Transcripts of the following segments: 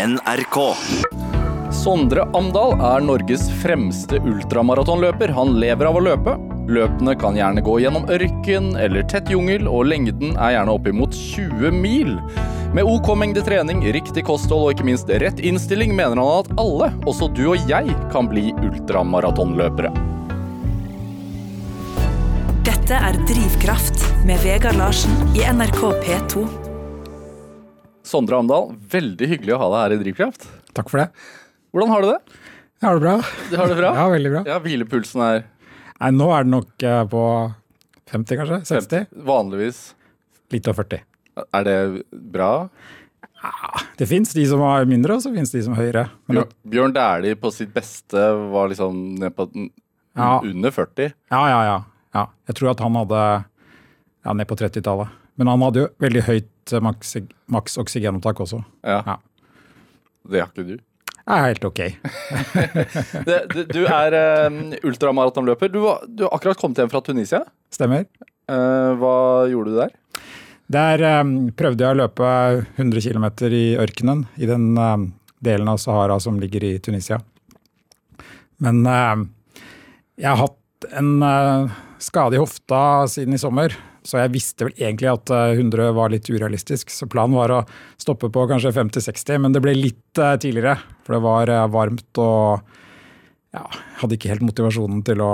NRK. Sondre Amdal er Norges fremste ultramaratonløper. Han lever av å løpe. Løpene kan gjerne gå gjennom ørken eller tett jungel, og lengden er gjerne oppimot 20 mil. Med OK mengde trening, riktig kosthold og ikke minst rett innstilling mener han at alle, også du og jeg, kan bli ultramaratonløpere. Dette er Drivkraft med Vegard Larsen i NRK P2. Sondre Amdal, veldig hyggelig å ha deg her i Drivkraft. Takk for det. Hvordan har du det? Jeg har det bra. Du har det bra? Ja, veldig bra. Ja, Hvilepulsen er Nei, nå er det nok eh, på 50, kanskje? 60? vanligvis Litt over 40. Er det bra? Ja, Det fins de som har mindre, og så fins de som har høyere. Men Bjørn, Bjørn Dæhlie på sitt beste var liksom ned på den- Ja. under 40. ja, ja, ja, ja. Jeg tror at han hadde ja, ned på 30-tallet. Men han hadde jo veldig høyt eh, maks, maks oksygenopptak også. Ja. Ja. Det har ikke du. Det er helt ok. Det, det, du er um, ultramaratonløper. Du, var- du har akkurat kommet hjem fra Tunisia. Stemmer. Uh, hva gjorde du der? Der um, prøvde jeg å løpe 100 km i ørkenen, i den um, delen av Sahara som ligger i Tunisia. Men jeg har hatt en skade i hofta siden i sommer, så jeg visste vel egentlig at eh, 100 var litt urealistisk. Så planen var å stoppe på kanskje 50-60, men det ble litt eh, tidligere. For det var eh, varmt og ja, hadde ikke helt motivasjonen til å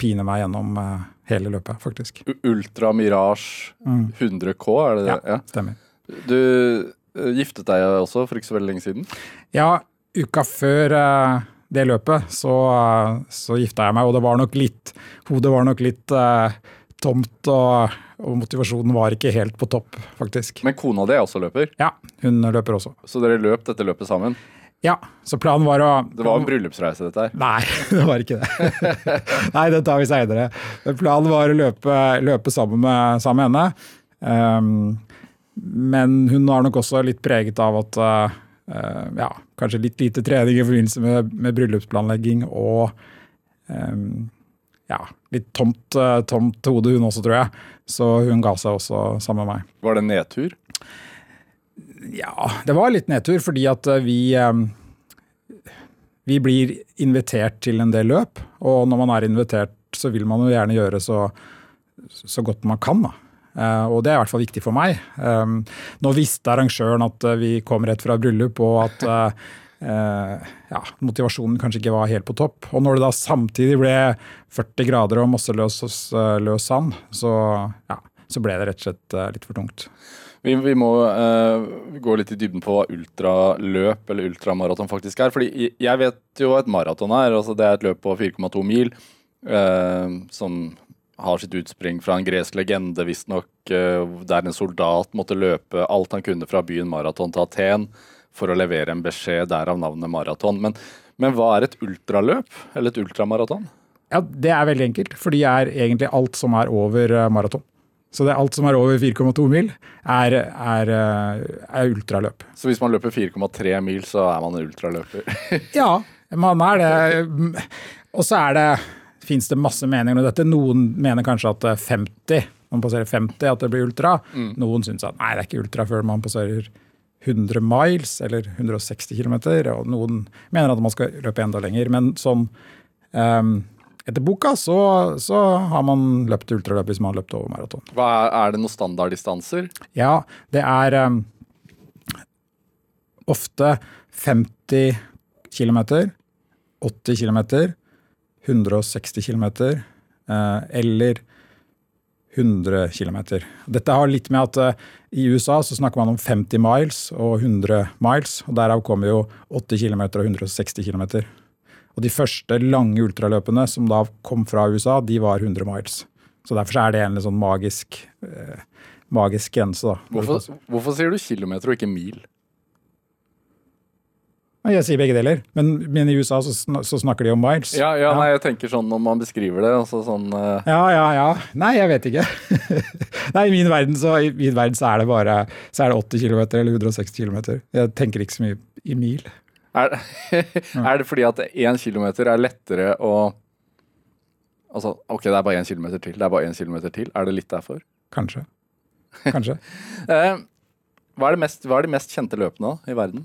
pine meg gjennom eh, hele løpet, faktisk. Ultra Mirage 100K, er det det? Ja, stemmer. Du eh, giftet deg også for ikke så veldig lenge siden. Ja, uka før eh, det løpet så, eh, så gifta jeg meg, og det var nok litt Hodet var nok litt eh, tomt, og, og motivasjonen var ikke helt på topp, faktisk. Men kona di også løper, Ja, hun løper også. så dere løp dette løpet sammen. Ja, så planen var å Det var en bryllupsreise, dette her. Nei, det var ikke det. Nei, det tar vi seinere. Planen var å løpe, løpe sammen, med, sammen med henne. Um, men hun var nok også litt preget av at eh, ja, kanskje litt lite trening i forbindelse med, med bryllupsplanlegging og um, ja, litt tomt, eh, tomt hode hun også, tror jeg. Så hun ga seg også sammen med meg. Var det nedtur? Ja, det var litt nedtur fordi at eh, vi eh, Vi blir invitert til en del løp, og når man er invitert, så vil man jo gjerne gjøre så, så godt man kan. da. Og det er i hvert fall viktig for meg. Nå visste arrangøren at vi kom rett fra bryllup, og at eh, eh, ja, motivasjonen kanskje ikke var helt på topp. Og når det da samtidig ble 40 grader og masse eh, løs sand, så, ja, så ble det rett og slett eh, litt for tungt. Vi, vi må eh, gå litt i dybden på hva ultraløp eller ultramaraton faktisk er. Fordi jeg- vet jo hva et maraton er. altså Det er et løp på 4,2 mil eh, som har sitt utspring fra en gresk legende, visstnok, uh, der en soldat måtte løpe alt han kunne fra byen Maraton til Aten for å levere en beskjed, derav navnet maraton. Men, men hva er et ultraløp, eller et ultramaraton? Ja, Det er veldig enkelt, for de er egentlig alt som er over eh, maraton. Så det er alt som er over 4,2 mil, er, er, eh, er ultraløp. Så hvis man løper 4,3 mil, så er man en ultraløper. Ja, man er det. Og så er det fins det masse meninger om dette. Noen mener kanskje at eh, 50, man passerer 50, at det blir ultra. Noen syns at nei, det er ikke ultra før man passerer 100 miles, eller 160 km. Og noen mener at man skal løpe enda lenger. Men sånn um, etter boka så, så har man løpt ultraløp hvis man har løpt over maraton. Hva er, er det noen standarddistanser? Ja, det er um, ofte 50 km, 80 km, 160 km uh, eller 100 km. Dette har litt med at eh, i USA så snakker man om 50 miles og 100 miles, og derav kommer jo 80 km og 160 km. Og de første lange ultraløpene som da kom fra USA, de var 100 miles. Så derfor er det en sånn magisk, eh, magisk grense, da. Hvorfor, hvorfor sier du kilometer og ikke mil? Ja, Jeg sier begge deler, men, men i USA så, sn så snakker de om miles. Ja, ja, nei, jeg tenker sånn når man beskriver det. Altså sånn uh... Ja, ja, ja. Nei, jeg vet ikke. Nei, I min verden så, i min verden så er det bare så er det 80 km eller 160 km. Jeg tenker ikke så mye i mil. er, er det fordi at én kilometer er lettere å Altså, OK, det er bare én kilometer til. Det er bare én kilometer til. Er det litt derfor? Kanskje. Kanskje. Eh, hva, er mest, hva er de mest kjente løpene i verden?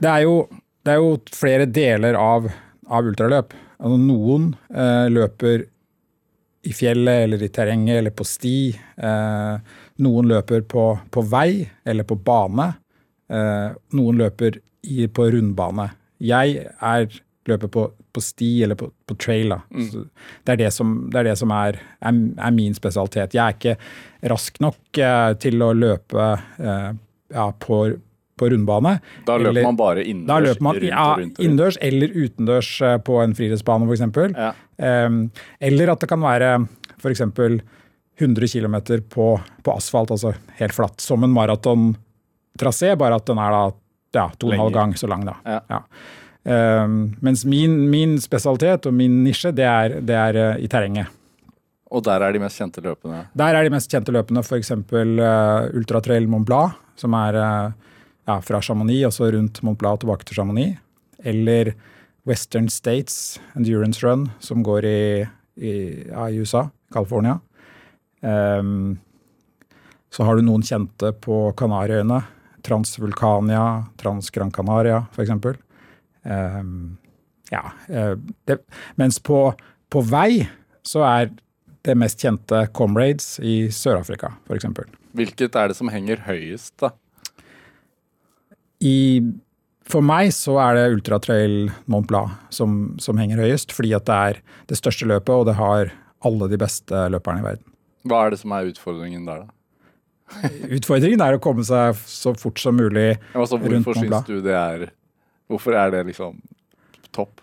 Det er jo, det er jo flere deler av, av ultraløp. Altså, noen eh, løper i fjellet eller i terrenget eller på sti. Eh, noen løper på, på, vei eller på bane. Eh, noen løper i, på rundbane. Jeg er, løper på, på, sti eller på, på trail. Mm. Det er det som, det er, det som er, er, er, min spesialitet. Jeg er ikke rask nok eh, til å løpe eh, ja, på på rundbane. Da løper eller, man bare innendørs? Løper man, ja, Innendørs eller utendørs eh, på en friidrettsbane f.eks. Ja. Um, eller at det kan være f.eks. 100 km på, på, asfalt, altså helt flatt, som en maratontrasé, bare at den er da ja, to og en halv gang så lang. da. Ja. Ja. Um, mens min, min, spesialitet og min nisje, det er, det er uh, i terrenget. Og der er de mest kjente løpene? Der er de mest kjente løpene f.eks. Uh, Ultratrail Mont Blanc, som er uh, ja, fra Chamonix og rundt Mont Blanc tilbake til Chamonix. Eller Western States Endurance Run, som går i, i, ja, i USA, California. Um, så har du noen kjente på Kanariøyene. Transvulkania, Transgran Canaria f.eks. Um, ja, uh, det, mens på, på vei så er det mest kjente Comrades i Sør-Afrika f.eks. Hvilket er det som henger høyest, da? I, for meg så er det Ultratrail Mont Blanc som, som, henger høyest, fordi at det er det største løpet, og det har alle de beste løperne i verden. Hva er det som er utfordringen der, da? Utfordringen er å komme seg så fort som mulig altså, rundt Mont Blanc. Syns du det er Hvorfor er det liksom topp?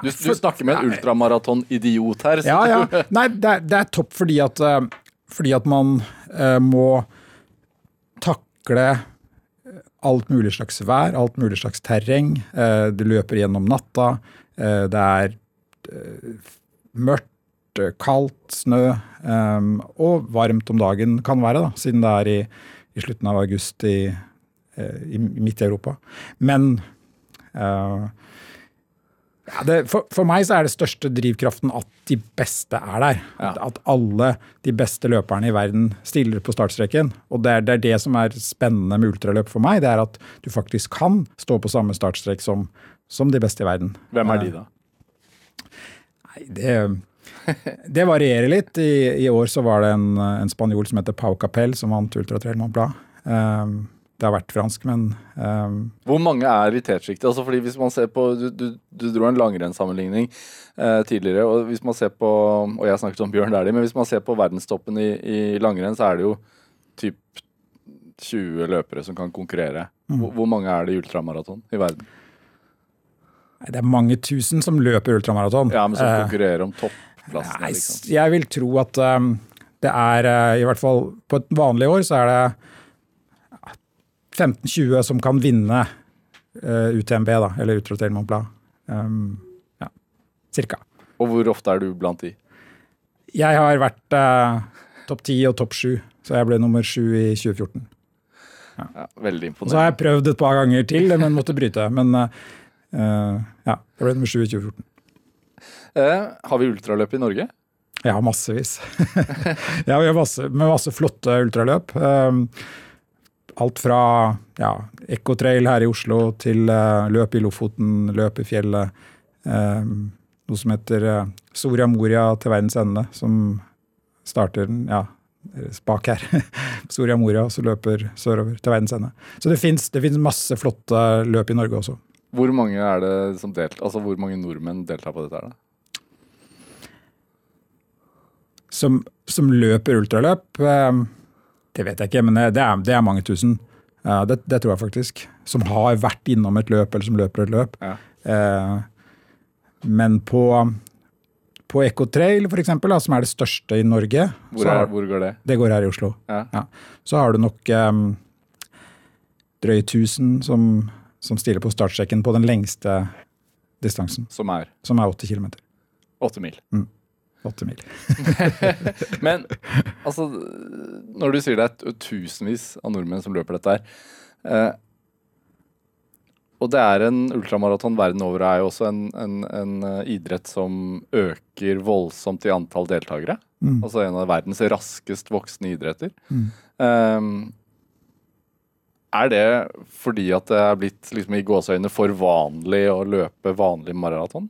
Du, du snakker med en ultramaratoниdiot her. Ja, ja. Nei, det er, det er topp fordi at, eh, fordi at man uh, må takle alt mulig slags vær, alt mulig slags terreng. Du det løper gjennom natta. Eh, det er eh, mørkt, kaldt, snø og varmt om dagen kan være, da, siden det er i, i slutten av august i, i midt i Europa. Men uh, ja, det, for, for, meg så er det største drivkraften at de beste er der. Ja. At, alle de beste løperne i verden stiller på startstreken. Og det er, det er, det som er spennende med ultraløp for meg. Det er at du faktisk kan stå på samme startstrek som, som de beste i verden. Hvem er de, da? Nei, det, det varierer litt. I, I, år så var det en, en spanjol som heter Pau Capel, som vant Ultratrail Mont Blanc. Um, det har vært fransk, men um, Hvor mange er i tetsjiktet? Altså fordi hvis man ser på, Du, du, du dro en langrennssammenligning uh, tidligere. og hvis man ser på, og Jeg snakket om Bjørn Dæhlie, men hvis man ser på verdenstoppen i, i langrenn, så er det jo typ 20 løpere som kan konkurrere. Mm. Hvor, hvor, mange er det i ultramaraton i verden? Det er mange tusen som løper ultramaraton. Ja, men som uh, konkurrerer om topplassene. Liksom. Jeg vil tro at um, det er, uh, i hvert fall på et vanlig år, så er det 15-20 som kan vinne uh, eh, UTMB, da, eller Ultratrail Mont Blanc. Um, ja, cirka. Og hvor ofte er du blant de? Jeg har vært uh, topp 10 og topp 7, så jeg ble nummer 7 i 2014. Ja. ja. veldig imponerende. Så har jeg prøvd et par ganger til, men måtte bryte. Men uh, ja, jeg ble nummer 7 i 2014. har vi ultraløp i Norge? Ja, massevis. ja, vi har masse, med masse flotte ultraløp. Um, alt fra ja, Ecotrail her i Oslo til uh, løp i Lofoten, løp i fjellet. Uh, noe som heter uh, Soria Moria til verdens ende, som starter ja, bak her. Soria Moria, så løper sørover til verdens ende. Så det fins masse flotte løp i Norge også. Hvor mange er det som delt, altså hvor mange nordmenn deltar på dette? her da? Som, som løper ultraløp? Um, det vet jeg ikke, men det er, det er mange tusen. Ja, det, det, tror jeg faktisk. Som har vært innom et løp, eller som løper et løp. Ja. Eh, men på, på Ecotrail, eksempel, som er det største i Norge Hvor, er, hvor går det? Det går her i Oslo. Ja. Ja. Så har du nok um, drøye 1000 som, som stiller på startsjekken på den lengste distansen. Som er? Som er 80 km. 8 mil. Mm. Åtte mil. Men altså, når du sier det er tusenvis av nordmenn som løper dette her eh, Og det er en ultramaraton verden over, er jo også en, en, en uh, idrett som øker voldsomt i antall deltakere. Mm. Altså en av verdens raskest voksende idretter. Mm. Eh, Er det fordi at det er blitt liksom, i gåseøyne for vanlig å løpe vanlig maraton?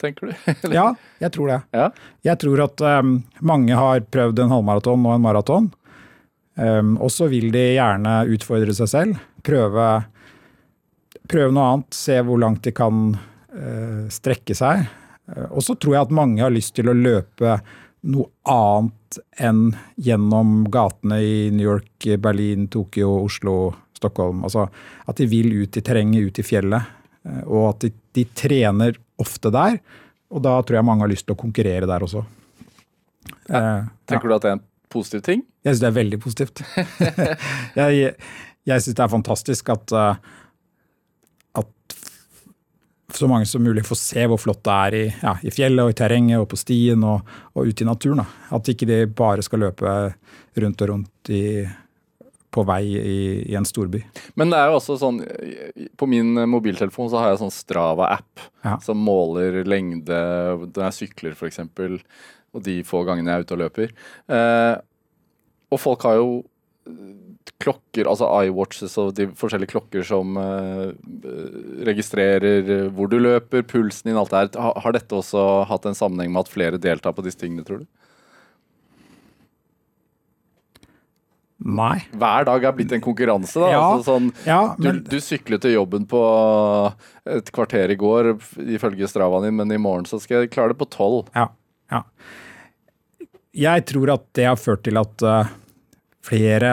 Tenker du? Ja, jeg tror det. ja. Jeg tror at um, mange har prøvd en halvmaraton og en maraton. Um, og så vil de gjerne utfordre seg selv. Prøve, prøve noe annet. Se hvor langt de kan uh, strekke seg. Uh, og så tror jeg at mange har lyst til å løpe noe annet enn gjennom gatene i New York, Berlin, Tokyo, Oslo, Stockholm. Altså at de vil ut i terrenget, ut i fjellet. Uh, og at de, de trener ofte der. Og da tror jeg mange har lyst til å konkurrere der også. Eh, ja. Tenker du at det er en positiv ting? Jeg syns det er veldig positivt. jeg jeg syns det er fantastisk at, eh, at så mange som mulig får se hvor flott det er i, ja, i fjellet og i terrenget og på stien og, og ute i naturen. Da. At ikke de bare skal løpe rundt og rundt i på vei i, i, en storby. Men det er jo også sånn På min mobiltelefon så har jeg sånn Strava-app ja. som måler lengde når jeg sykler, f.eks. Og de få gangene jeg er ute og løper. Eh, og folk har jo klokker, altså iWatches og de forskjellige klokker som eh, registrerer hvor du løper, pulsen din, alt det her. Har dette også hatt en sammenheng med at flere deltar på disse tingene, tror du? Nei. Hver dag er blitt en konkurranse. da. Ja, altså sånn, ja, men... du, du syklet til jobben på et kvarter i går, ifølge Stravaen din, men i morgen så skal jeg klare det på tolv. Ja, ja. Jeg tror at det har ført til at uh, flere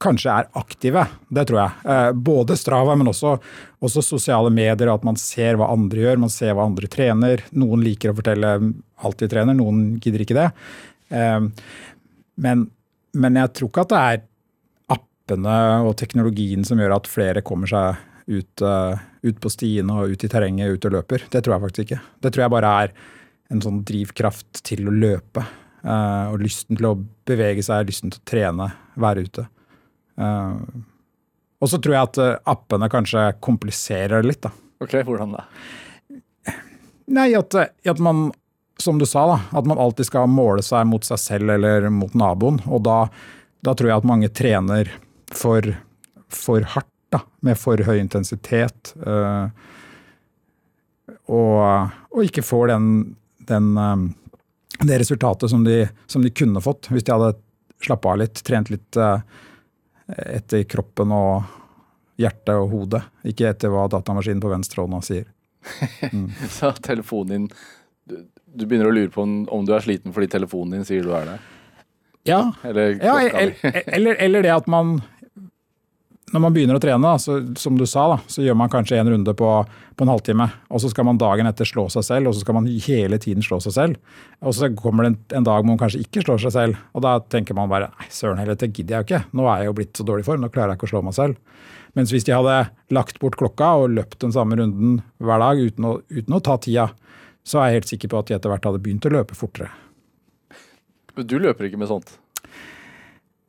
kanskje er aktive. Det tror jeg. Uh, både Strava, men også, også, sosiale medier, at man ser hva andre gjør, man ser hva andre trener. Noen liker å fortelle alt de trener, noen gidder ikke det. Uh, men men jeg tror ikke at det er appene og teknologien som gjør at flere kommer seg ut, uh, ut på stiene og ut i terrenget, ut og løper. Det tror jeg faktisk ikke. Det tror jeg bare er en sånn drivkraft til å løpe. Uh, og lysten til å bevege seg, lysten til å trene, være ute. Uh, og så tror jeg at appene kanskje kompliserer det litt. da. Ok, Hvordan da? Nei, at, at man som du sa, da, at man alltid skal måle seg mot seg selv eller mot naboen. Og da, da tror jeg at mange trener for, for hardt, da, med for høy intensitet. Øh, og, og, ikke får den, den, øh, det resultatet som de, som de, kunne fått hvis de hadde slappa av litt, trent litt øh, etter kroppen og hjertet og hodet. Ikke etter hva datamaskinen på venstre hånda sier. Mm. Så telefonen din du begynner å lure på om du er sliten fordi telefonen din sier du er det? Ja. Eller, ja, eller, eller, det at man når man begynner å trene, så, som du sa, da, så gjør man kanskje en runde på, på, en halvtime. Og så skal man dagen etter slå seg selv, og så skal man hele tiden slå seg selv. Og så kommer det en, en dag hvor man kanskje ikke slår seg selv. Og da tenker man bare nei, søren heller, det gidder jeg jo ikke. Nå er jeg jo blitt så dårlig form, nå klarer jeg ikke å slå meg selv. Mens hvis de hadde lagt bort klokka og løpt den samme runden hver dag uten å, uten å ta tida, så er jeg helt sikker på at de etter hvert hadde begynt å løpe fortere. Men Du løper ikke med sånt?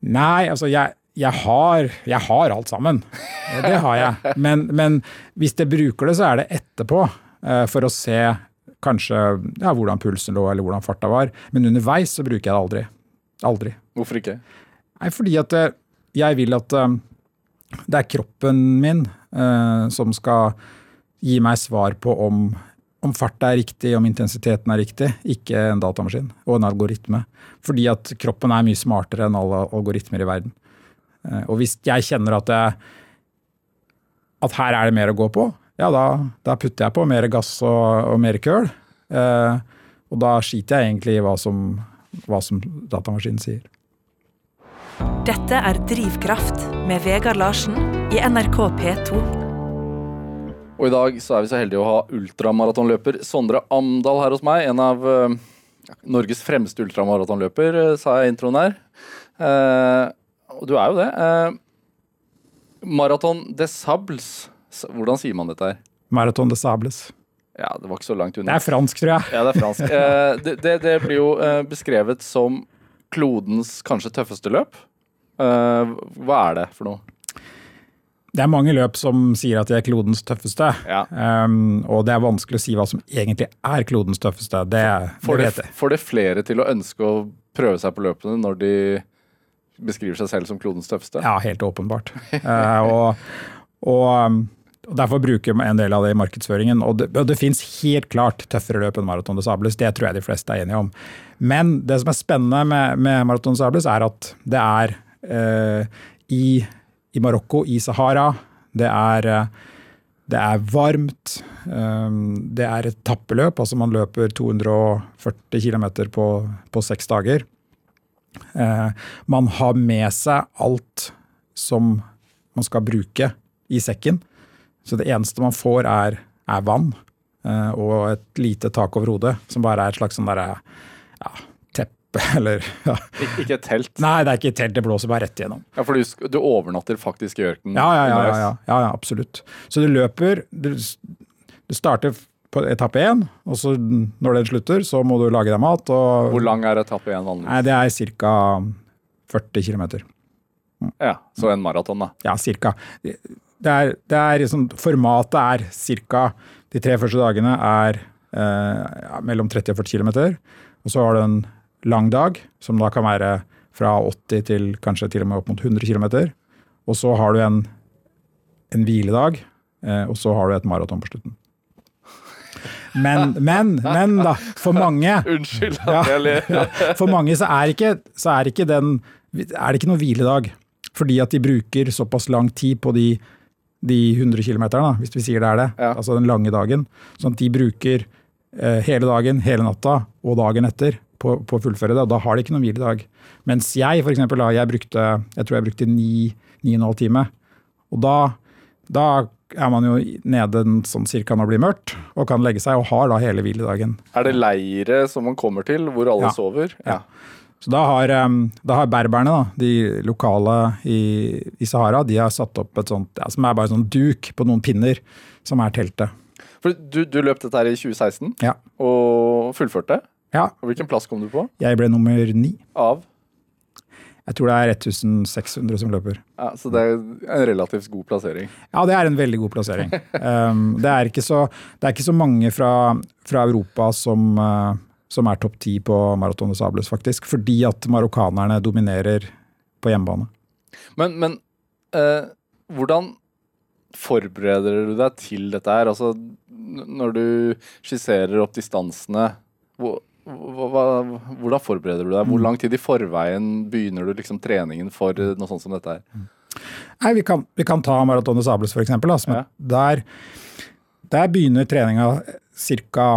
Nei, altså jeg, jeg, har, jeg har, alt sammen. Det har jeg. Men, men, hvis jeg bruker det, så er det etterpå. Eh, for å se kanskje ja, hvordan pulsen lå eller hvordan farta var. Men underveis så bruker jeg det aldri. Aldri. Hvorfor ikke? Nei, Fordi at eh, jeg vil at eh, det er kroppen min som skal gi meg svar på om om farta er riktig, om intensiteten er riktig, ikke en datamaskin og en algoritme. Fordi at kroppen er mye smartere enn alle algoritmer i verden. Eh, og hvis jeg kjenner at, jeg, at her er det mer å gå på, ja, da, da putter jeg på mer gass og, og mer køl. Eh, og da skiter jeg egentlig i hva som, hva som datamaskinen sier. Dette er Drivkraft med Vegard Larsen i NRK P2. Og i dag så er vi så heldige å ha ultramaratonløper Sondre Amdal her hos meg. En av uh, Norges fremste ultramaratonløper, uh, sa jeg i introen her. Uh, og du er jo det. Maraton des Sables. Hvordan sier man dette her? Maraton des Sables. Ja, det var ikke så langt unna. Det er fransk, tror jeg. Ja, det er fransk. det, det, det, blir jo beskrevet som klodens kanskje tøffeste løp. hva er det for noe? Det er mange løp som sier at de er klodens tøffeste. Ja. Um, og det er vanskelig å si hva som egentlig er klodens tøffeste. Det, får, det, får det flere til å ønske å prøve seg på løpene når de beskriver seg selv som klodens tøffeste? Ja, helt åpenbart. uh, og, og, um, og Derfor bruker vi en del av det i markedsføringen. Og det, og det fins helt klart tøffere løp enn Maraton de Sables, det tror jeg de fleste er enige om. Men det som er spennende med, med Maraton de Sables, er at det er uh, i, i Marokko, i Sahara. Det er, eh, det er varmt. Um, det er et tappeløp, altså man løper 240 km på, på seks dager. Eh, man har med seg alt som man skal bruke i sekken. Så det eneste man får, er, er vann eh, og et lite tak over hodet, som bare er et slags sånn derre ja, teppe, eller ja. Ik ikke et telt? Nei, det er ikke et telt, det blåser bare rett igjennom. Ja, For du, du overnatter faktisk i ørkenen? Ja, ja, ja, ja, ja, absolutt. Så du løper Du, du starter på etappe én, og så når den slutter, så må du lage deg mat. Og, Hvor lang er etappe én vanligvis? Nei, det er ca. 40 km. Ja, Så en maraton, da. Ja, cirka. Det er, det er liksom, formatet er cirka De tre første dagene er eh, mellom 30 og 40 km. Og så har du en lang dag, som da kan være fra 80 til kanskje til og med opp mot 100 km. Og så har du en, en hviledag, eh, og så har du et maraton på slutten. Men, men, men da, for mange Unnskyld at jeg ler. ja. For mange så er, ikke, så er, ikke den, er det ikke noe hviledag. Fordi at de bruker såpass lang tid på de, de 100 km, hvis vi sier det er det. Ja. Altså den lange dagen. Sånn at de bruker eh, hele dagen, hele natta og dagen etter på, på å fullføre det. Og da har de ikke noen hviledag. Mens jeg for eksempel, da, jeg brukte, jeg tror jeg brukte ni, ni og en halv time. Og da, da er man jo nede sånn cirka når det blir mørkt, og kan legge seg og har da hele hviledagen. Er det leire som man kommer til, hvor alle Ja. sover? Ja. Så da har, da har berberne, da, de lokale i, i Sahara, de har satt opp et sånt, ja, som er bare sånn duk på noen pinner, som er teltet. For du, du løp dette her i 2016 Ja. og fullførte. Ja, Og hvilken plass kom du på? jeg ble nummer ni. Av? Jeg tror det er 1600 som løper. Ja, Så det er en relativt god plassering. Ja, det er en veldig god plassering. Um, det, er ikke så, det er ikke så mange fra, fra Europa som, uh, som er topp ti på Maraton de Sables, faktisk. Fordi at marokkanerne dominerer på hjemmebane. Men, men uh, hvordan forbereder du deg til dette her? Altså, når du skisserer opp distansene, hvor, hva, hvordan forbereder du deg? Hvor lang tid i forveien begynner du liksom treningen for eh, noe sånt som dette her? Nei, vi kan, vi kan ta Maraton de Sables for eksempel. Ja. der, der begynner treninga ca.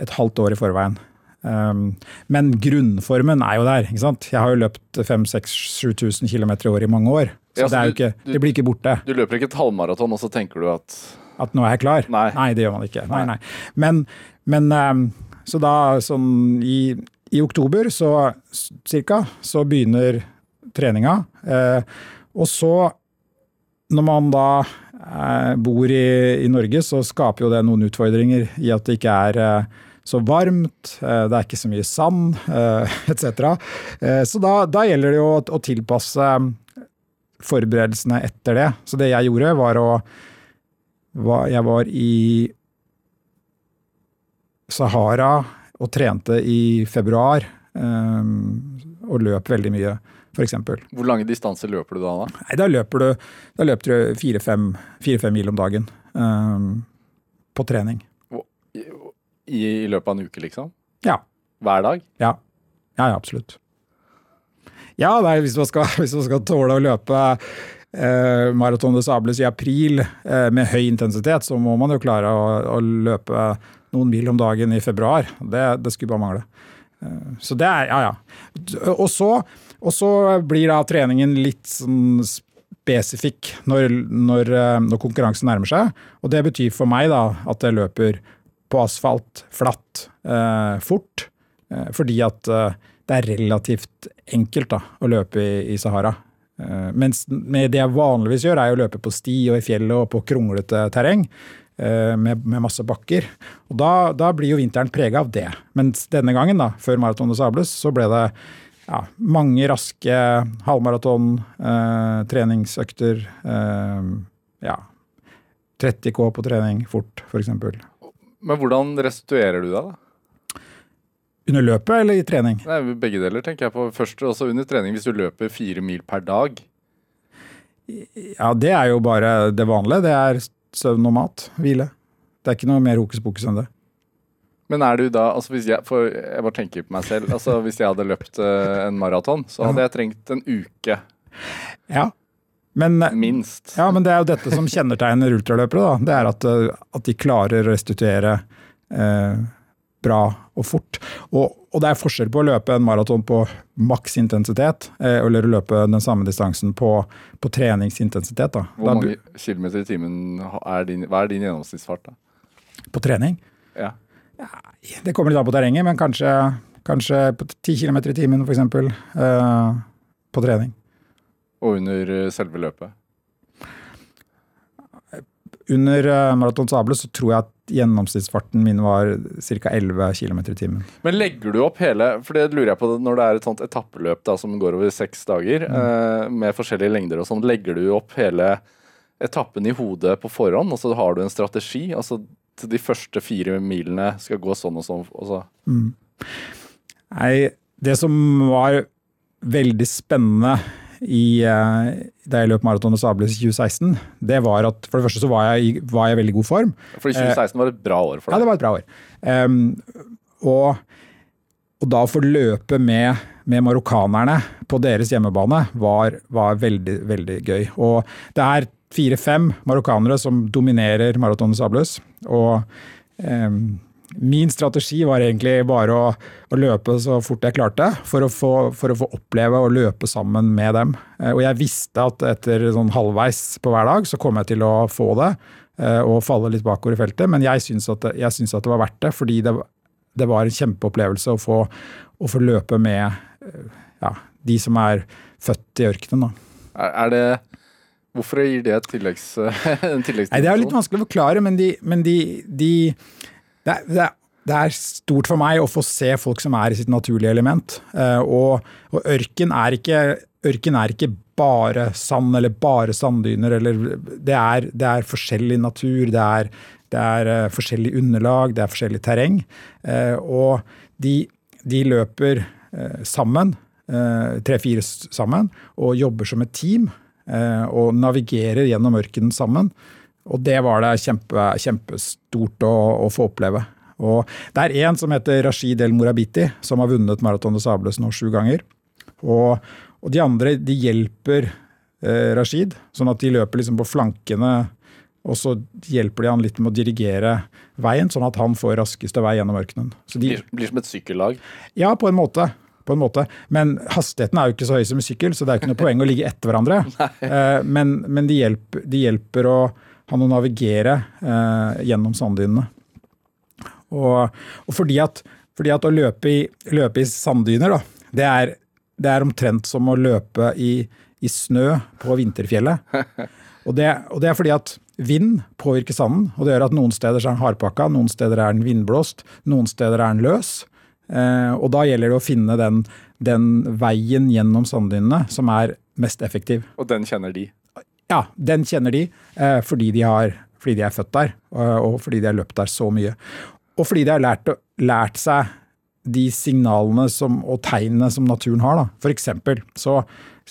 et halvt år i forveien. Um, men grunnformen er jo der. ikke sant? Jeg har jo løpt 5000-7000 km i år i mange år. Så, Ja, så det, du- ikke, det blir ikke borte. Du løper ikke et halvmaraton, og så tenker du at At nå er jeg klar? Nei. nei det gjør man ikke. Nei. nei. Men, men um, så da sånn i, i oktober så cirka, så begynner treninga. Eh, og så, når man da eh, bor i, i Norge, så skaper jo det noen utfordringer i at det ikke er eh, så varmt, eh, det er ikke så mye sand, eh, etc. Eh, så da, da gjelder det jo å, å tilpasse forberedelsene etter det. Så det jeg gjorde, var å Jeg var i Sahara og trente i februar. Um, og løp veldig mye, f.eks. Hvor lange distanser løper du da? da? Nei, da løper du da løper du fire-fem mil om dagen um, på trening. I, I løpet av en uke, liksom? Ja. Hver dag? Ja, ja, ja absolutt. Ja, er, hvis, man skal, hvis man skal tåle å løpe eh, Maraton de Sables i april eh, med høy intensitet, så må man jo klare å, å løpe noen mil om dagen i februar. Det, det skulle bare mangle. Eh, så det er, ja ja. Og så, og så blir da treningen litt sånn spesifikk når, når, eh, når konkurransen nærmer seg. Og det betyr for meg da at jeg løper på asfalt, flatt, eh, fort. Eh, fordi at eh, det er relativt enkelt da, å løpe i, i Sahara. Eh, mens det jeg vanligvis gjør, er å løpe på sti og i fjellet og på kronglete terreng. Eh, Med, med masse bakker. Og da, da blir jo vinteren prega av det. Mens denne gangen, da, før Maraton de Sables, så ble det ja, mange raske halvmaraton, eh, treningsøkter. Eh, ja, 30 K på trening fort, f.eks. Men hvordan restituerer du deg, da? Under løpet eller i trening? Nei, Begge deler, tenker jeg på. Først også under trening, hvis du løper fire mil per dag. Ja, det er jo bare det vanlige. Det er søvn og mat. Hvile. Det er ikke noe mer hokus pokus enn det. Men er du da altså hvis jeg, For jeg bare tenker på meg selv. altså Hvis jeg hadde løpt uh, en maraton, så hadde jeg trengt en uke. Ja. Men, Minst. Ja, men det er jo dette som kjennetegner ultraløpere. da. Det er at, at de klarer å restituere eh, bra og fort. Og, og, det er forskjell på å løpe en maraton på maks intensitet eh, eller å løpe den samme distansen på, på treningsintensitet. da. Hvor mange kilometer i timen er din, hva er din gjennomsnittsfart? da? På trening? Ja. ja det kommer litt an på terrenget, men kanskje, kanskje på 10 km i timen f.eks. Eh, på trening. Og under eh, selve løpet? Under uh, Maraton Sable så tror jeg at gjennomsnittsfarten min var ca. 11 km i timen. Men legger du opp hele For det lurer jeg på når det er et sånt etappeløp da, som går over seks dager, mm. uh, med forskjellige lengder og sånn, legger du opp hele etappen i hodet på forhånd, og så har du en strategi? altså de første fire milene skal gå sånn og sånn? Og så. Mm. Nei, det som var veldig spennende i, uh, da jeg løp Maraton og Sables i 2016, det var at for det første så var jeg, var jeg i veldig god form. For 2016 var et bra år for deg? Ja, det var et bra år. Um, og, og, da å få løpe med, med marokkanerne på deres hjemmebane var, var, veldig, veldig gøy. Og det er fire-fem marokkanere som dominerer Maraton og Sables. Og um, Min strategi var egentlig bare å, å, løpe så fort jeg klarte, for å, få, for å, få, oppleve å løpe sammen med dem. Eh, og jeg visste at etter sånn halvveis på hver dag så kom jeg til å få det, eh, og falle litt bakover i feltet. Men jeg syns at, at, det var verdt det, fordi det, det var en kjempeopplevelse å få, å få løpe med eh, ja, de som er født i ørkenen. Er, er det Hvorfor gir det et tilleggs, en tilleggsdimensjon? Det er litt vanskelig å forklare, men de, men de, de det, det, det, er stort for meg å få se folk som er i sitt naturlige element. Eh, og, og ørken, er ikke, ørken er ikke bare sand eller bare sanddyner. Eller, det, er, det er forskjellig natur, det er, er uh, forskjellig underlag, det er forskjellig terreng. Uh, og de, de løper sammen, tre-fire sammen, og jobber som et team. og navigerer gjennom ørkenen sammen. Og det var det kjempe, kjempestort å, å, få oppleve. Og det er én som heter Rashid El Morabiti, som har vunnet Maraton de Sables nå sju ganger. Og, og, de andre de hjelper eh, Rashid, sånn at de løper liksom på flankene. Og så hjelper de han litt med å dirigere veien, sånn at han får raskeste vei gjennom ørkenen. Så de, blir, blir som et sykkellag? Ja, på en måte på en måte. Men hastigheten er jo ikke så høy som i sykkel, så det er ikke noe poeng å ligge etter hverandre. Eh, men, men de, hjelper, de, hjelper, å han å navigere eh, gjennom sanddynene. Og, og fordi, at, fordi, at, å løpe i, løpe i sanddyner, da, det er, det er, omtrent som å løpe i, i snø på vinterfjellet. Og det, og det, er fordi at vind påvirker sanden, og det gjør at noen steder er den hardpakka, noen steder er den vindblåst, noen steder er den løs. Eh, og da gjelder det å finne den, den veien gjennom sanddynene som er mest effektiv. Og den kjenner de? Ja, den kjenner de eh, fordi, de har, fordi, de er født der, og, fordi de har løpt der så mye. Og fordi de har lært, lært seg de signalene som, og tegnene som naturen har. Da. For eksempel så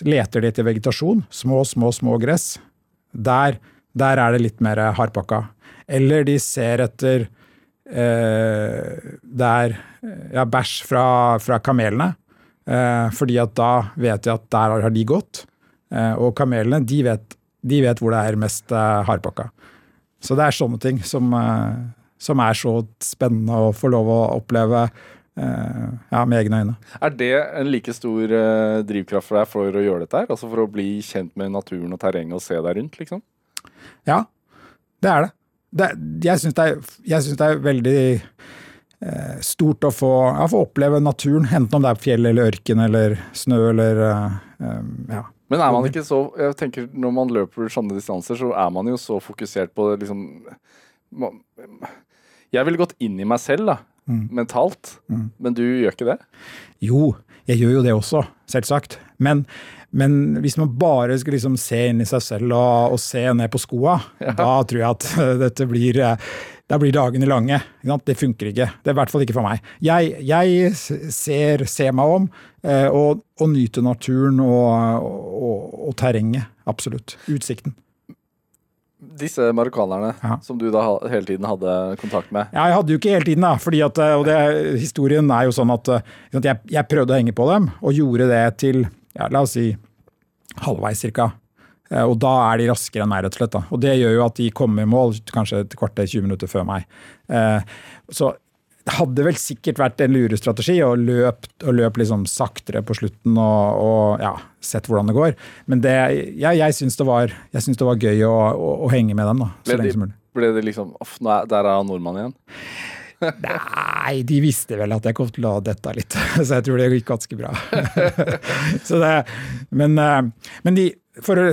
leter de etter vegetasjon, små, små, små gress. Der, der er det litt mer hardpakka. Eller de ser etter eh, der, ja, bæsj fra, fra kamelene. Eh, fordi at da vet de at der har de gått. Eh, og kamelene de vet de vet hvor det er mest uh, hardpakka. Så det er sånne ting som, uh, som, er så spennende å få lov å oppleve uh, ja, med egne øyne. Er det en like stor drivkraft for deg for å gjøre dette her? Altså for å bli kjent med naturen og terrenget og se deg rundt, liksom? Ja, det er det. det jeg syns det, det, er veldig stort å få, ja, få, oppleve naturen, enten om det er fjell eller ørken eller snø eller ja, men er man ikke så jeg tenker Når man løper sånne distanser, så er man jo så fokusert på det liksom Jeg ville gått inn i meg selv, da. Mm. Mentalt. Mm. Men du gjør ikke det? Jo, jeg gjør jo det også, selvsagt. Men, men hvis man bare skal liksom se inn i seg selv og, og se ned på skoa, ja. da tror jeg at dette blir da blir dagene lange. Det funker ikke. Det er i hvert fall ikke for meg. Jeg, jeg ser, ser, meg om eh, og, og, nyter naturen og, og, og, terrenget. Absolutt. Utsikten. Disse marokkanerne ja. som du da hele tiden hadde kontakt med? Ja, jeg hadde jo ikke hele tiden, da. fordi at, og det, Historien er jo sånn at jeg, jeg prøvde å henge på dem, og gjorde det til ja, la oss si halvveis cirka. Eh, og da er de raskere enn meg, rett og slett. Da. Og det gjør jo at de kommer i mål kanskje et kvarter, 20 minutter før meg. Eh, så det hadde vel sikkert vært en lurestrategi å løpe løp liksom saktere på slutten og, og ja, sett hvordan det går. Men det, ja, jeg syns det, det, var gøy å, å, å, henge med dem da, så lenge som mulig. Ble det liksom Off, der er han nordmann igjen? Nei, de visste vel at jeg kom til å dette litt, så jeg tror det gikk ganske bra. det, men, eh, men de, for å,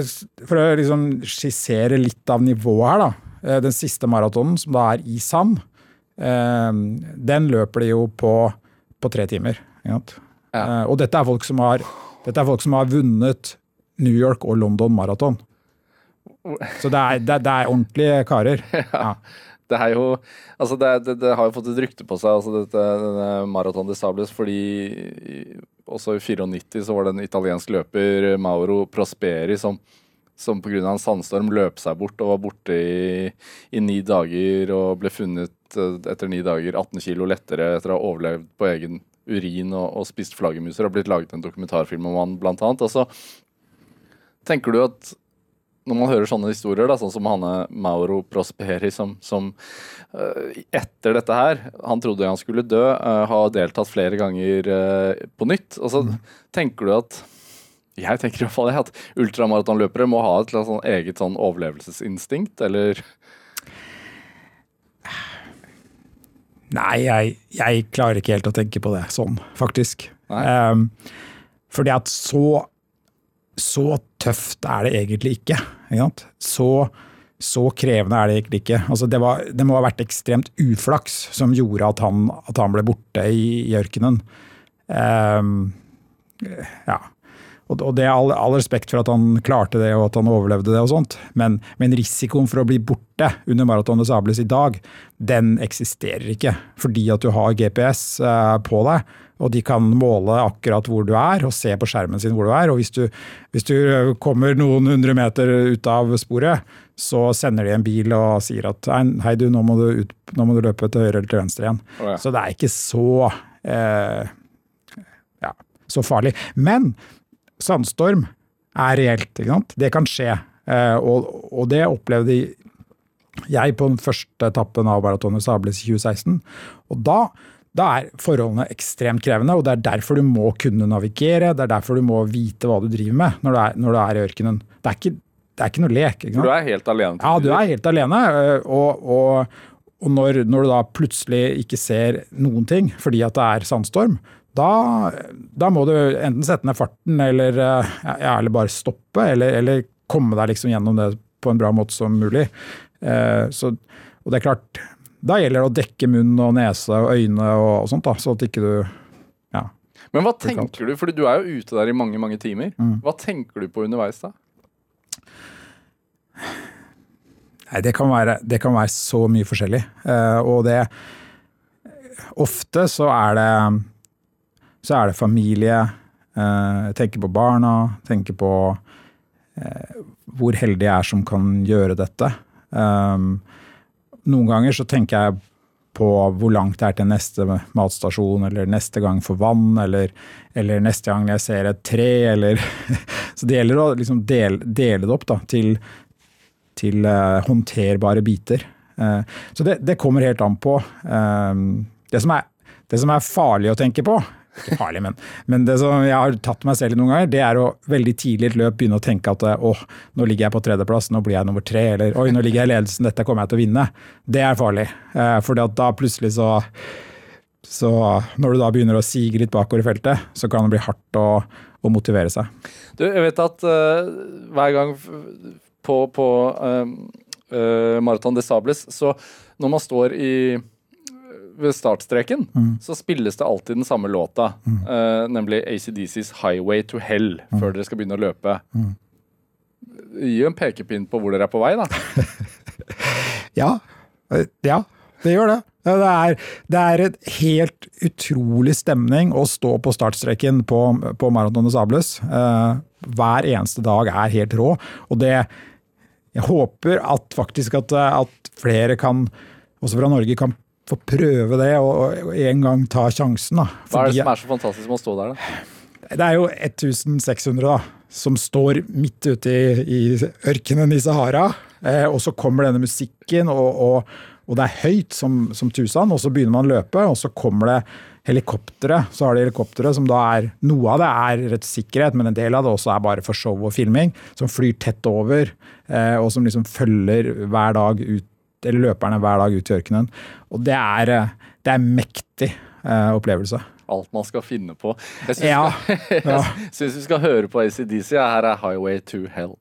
for å liksom skissere litt av nivået her, da. Eh, den siste maratonen, som da er i sand, eh, den løper de jo på, på tre timer. Ja. Og dette er, folk som har, dette er folk som har vunnet New York og London maraton. Så det er, det, det er ordentlige karer. Ja det jo Altså, det, det, det, har jo fått et rykte på seg, altså dette, denne Marathon de Sables, fordi også i 94 så var det en italiensk løper, Mauro Prosperi, som, som pga. en sandstorm løp seg bort og var borte i, i, ni dager og ble funnet eh, etter ni dager 18 kilo lettere etter å ha overlevd på egen urin og, og spist flaggermuser. Har blitt laget en dokumentarfilm om han, blant annet. Altså, tenker du at når man hører sånne historier, da, sånn som Hanne Mauro Prosperi, som, som uh, etter dette her Han trodde han skulle dø, uh, har deltatt flere ganger uh, på nytt. Og så mm. tenker du at Jeg tenker i hvert fall at ultramaratonløpere må ha et sånn eget sånn overlevelsesinstinkt, eller Nei, jeg, jeg, klarer ikke helt å tenke på det sånn, faktisk. Um, fordi at så så tøft er det egentlig ikke. ikke så, så, krevende er det egentlig ikke. Altså det, var, det, må ha vært ekstremt uflaks som gjorde at han, at han ble borte i, i ørkenen. Um, ja. Og, og det er all, all, respekt for at han klarte det og at han overlevde det, og sånt. Men, men risikoen for å bli borte under Marathon des Sables i dag, den eksisterer ikke. Fordi at du har GPS uh, eh, på deg og de kan måle akkurat hvor du er og se på skjermen sin hvor du er. Og hvis du, hvis du kommer noen hundre meter ut av sporet, så sender de en bil og sier at hei du, nå må du, ut, nå må du løpe til høyre eller til venstre igjen. Oh, ja. Så det er ikke så, eh, ja, så farlig. Men sandstorm er reelt. ikke sant? Det kan skje. Eh, og, og, det opplevde jeg på den første etappen av Baratonet Sables i 2016. Og da da er forholdene ekstremt krevende, og det er derfor du må kunne navigere. Det er derfor du må vite hva du driver med når du er, når du er i ørkenen. Det er ikke, det er ikke noe lek. Ikke du er helt alene? Ja, du er helt alene. Og, og, og når, når, du da plutselig ikke ser noen ting fordi at det er sandstorm, da, da må du enten sette ned farten eller, ja, eller bare stoppe, eller, eller, komme deg liksom gjennom det på en bra måte som mulig. Øh, så, og det er klart, da gjelder det å dekke munn og nese og øyne og, sånt, da, så at ikke du ja. Men hva tenker du, fordi du er jo ute der i mange mange timer. Mm. Hva tenker du på underveis da? Nei, det kan være, det kan være så mye forskjellig. Uh, og det Ofte så er det så er det familie. Uh, tenker på barna, tenker på uh, hvor heldig jeg er som kan gjøre dette. Um, noen ganger så tenker jeg på hvor langt det er til neste matstasjon, eller neste gang for vann, eller, eller neste gang jeg ser et tre, eller Så det gjelder å liksom dele, dele det opp da, til, til uh, håndterbare biter. Uh, så det, det, kommer helt an på. Uh, det, som er, det som er farlig å tenke på, ikke farlig, men, men det som jeg har tatt meg selv i noen ganger, det er å veldig tidlig i et løp begynne å tenke at åh, nå ligger jeg på tredjeplass, nå blir jeg nummer tre, eller oi, nå ligger jeg i ledelsen, dette kommer jeg til å vinne. Det er farlig. Eh, for da plutselig så så når du da begynner å sige litt bakover i feltet, så kan det bli hardt å, å motivere seg. Du, jeg vet at uh, hver gang på, på uh, uh, Marathon des Sables, så når man står i ved startstreken mm. så spilles det alltid den samme låta, mm. uh, nemlig ACDCs 'Highway to Hell', mm. før dere skal begynne å løpe. Mm. Gi en pekepinn på hvor dere er på vei, da. ja. Eh, ja. det gjør det. Det er, det er et helt utrolig stemning å stå på startstreken på, på Marathon de Sables. Uh, hver eneste dag er helt rå. Og det Jeg håper at faktisk at, at flere kan, også fra Norge, kan få prøve det og, og en gang ta sjansen. Da. Hva er det som er så fantastisk med å stå der, da? det er jo 1600 da, som står midt ute i, i ørkenen i Sahara. Eh, og så kommer denne musikken, og, og, og det er høyt som, som tusen. Og så begynner man å løpe, og så kommer det helikoptre. Så har de helikoptre som da er Noe av det er rett sikkerhet, men en del av det også er bare for show og filming. Som flyr tett over, eh, og som liksom følger hver dag ut eller løperne hver dag ut i ørkenen. Og det er, eh, det er mektig eh, opplevelse. Alt man skal finne på. Jeg syns Ja, ja. vi skal høre på ACDC. Her er 'Highway to Hell'.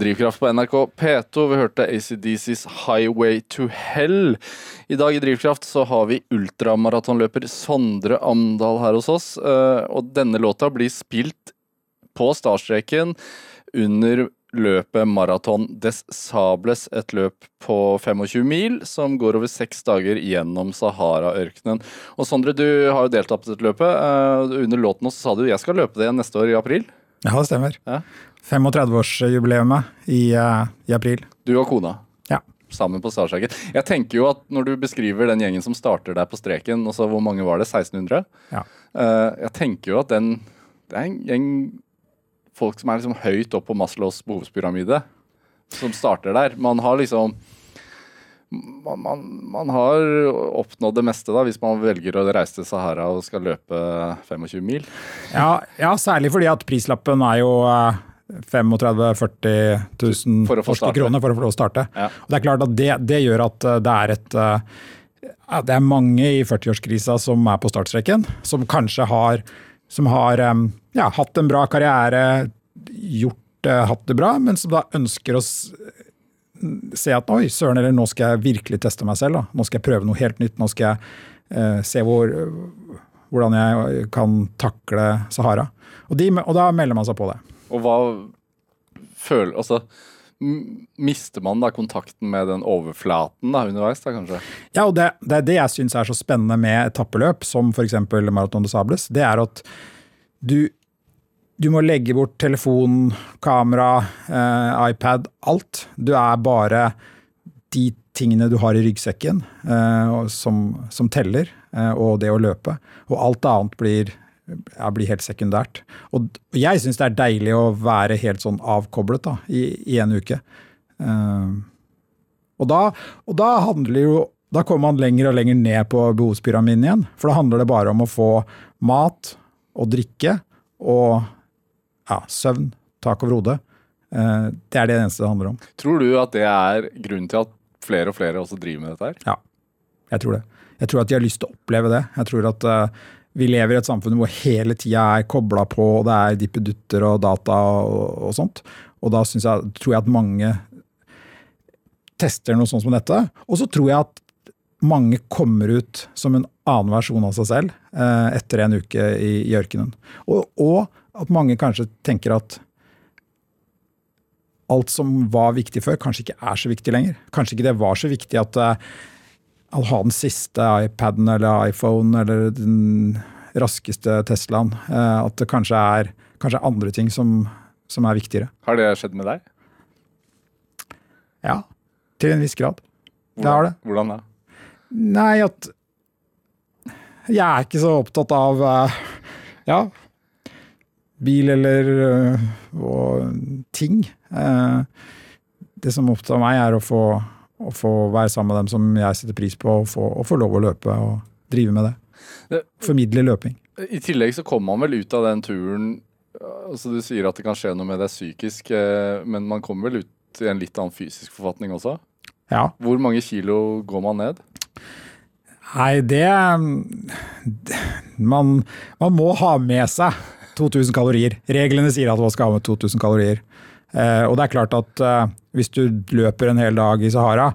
Drivkraft på NRK P2. Vi hørte ACDCs 'Highway to Hell'. I dag i Drivkraft så har vi ultramaratonløper Sondre Amdal her hos oss. eh, Og denne låta blir spilt på startstreken under løpet Maraton des Sables, et løp på 25 mil som går over seks dager gjennom Sahara-ørkenen. Og Sondre, du har jo deltatt på dette løpet. eh, Under låten også sa du jeg skal løpe det neste år i april. Ja, det stemmer. Ja. 35-årsjubileet i, eh, i april. Du og kona. Ja. sammen på startstreken. Jeg tenker jo at når du beskriver den gjengen som starter der på streken, også hvor mange var det? 1600? Ja. Eh, jeg tenker jo at den Det er en gjeng folk som er liksom høyt opp på Maslows behovspyramide, som starter der. Man har liksom man, man, man har oppnådd det meste da, hvis man velger å reise til Sahara og skal løpe 25 mil. Ja, ja, særlig fordi at prislappen er jo eh, 35 000-40 000 For norske kroner for å få lov å starte. Ja. Og det er klart at det, det gjør at eh, det er et eh, ja, Det er mange i 40-årskrisa som er på startstreken, som kanskje har, som har ja, hatt en bra karriere, gjort eh, hatt det bra, men som da ønsker å se at oi, søren, eller nå skal jeg virkelig teste meg selv. Da. Nå skal jeg prøve noe helt nytt. Nå skal jeg eh, se hvor, hvordan jeg kan takle Sahara. Og, de, og da melder man seg på det. Og hva føler Altså mister man da kontakten med den overflaten da underveis, da kanskje? Ja, og det, det er det jeg syns er så spennende med etappeløp, som f.eks. Marathon de Sables. Det er at du, du må legge bort telefon, kamera, eh, iPad, alt. Du er bare de tingene du har i ryggsekken eh, som, som teller, eh, og det å løpe. Og alt annet blir, blir helt sekundært. Og, jeg syns det er deilig å være helt sånn avkoblet da, i, i en uke. Uh, og da, og da jo da kommer man lenger og lenger ned på behovspyramiden igjen. For da handler det bare om å få mat og drikke og ja, søvn, tak over hodet. Uh, Det er det eneste det handler om. Tror du at det er grunnen til at flere og flere også driver med dette her? Ja, jeg tror det. Jeg tror at de har lyst til å oppleve det. Jeg tror at eh, vi lever i et samfunn hvor hele tida er kobla på, og det er dippedutter og data og, og sånt. Og da jeg, tror jeg at mange tester noe sånt som dette. Og så tror jeg at mange kommer ut som en annen versjon av seg selv eh, etter en uke i, i ørkenen. Og, og at mange kanskje tenker at alt som var viktig før, kanskje ikke er så viktig lenger. Kanskje ikke det var så viktig at eh, å ha den siste iPaden eller iPhone eller den raskeste Teslaen. eh, At det kanskje er kanskje andre ting som, som er viktigere. Har det skjedd med deg? Ja, til en viss grad. Det har det. Hvordan da? Nei, at jeg er ikke så opptatt av eh, ja, bil eller eh, og ting. Det som opptar meg, er å få, å få være sammen med dem som jeg setter pris på, og få, og få lov å løpe og drive med det. Formidle løping. I tillegg så kommer man vel ut av den turen altså Du sier at det kan skje noe med deg psykisk, eh, men man kommer vel ut i en litt annen fysisk forfatning også? Ja. Hvor mange kilo går man ned? Nei, det det- man, man må ha med seg 2000 kalorier. Reglene sier at man skal ha med 2000 kalorier. Eh, og det er klart at eh, hvis du løper en hel dag i Sahara,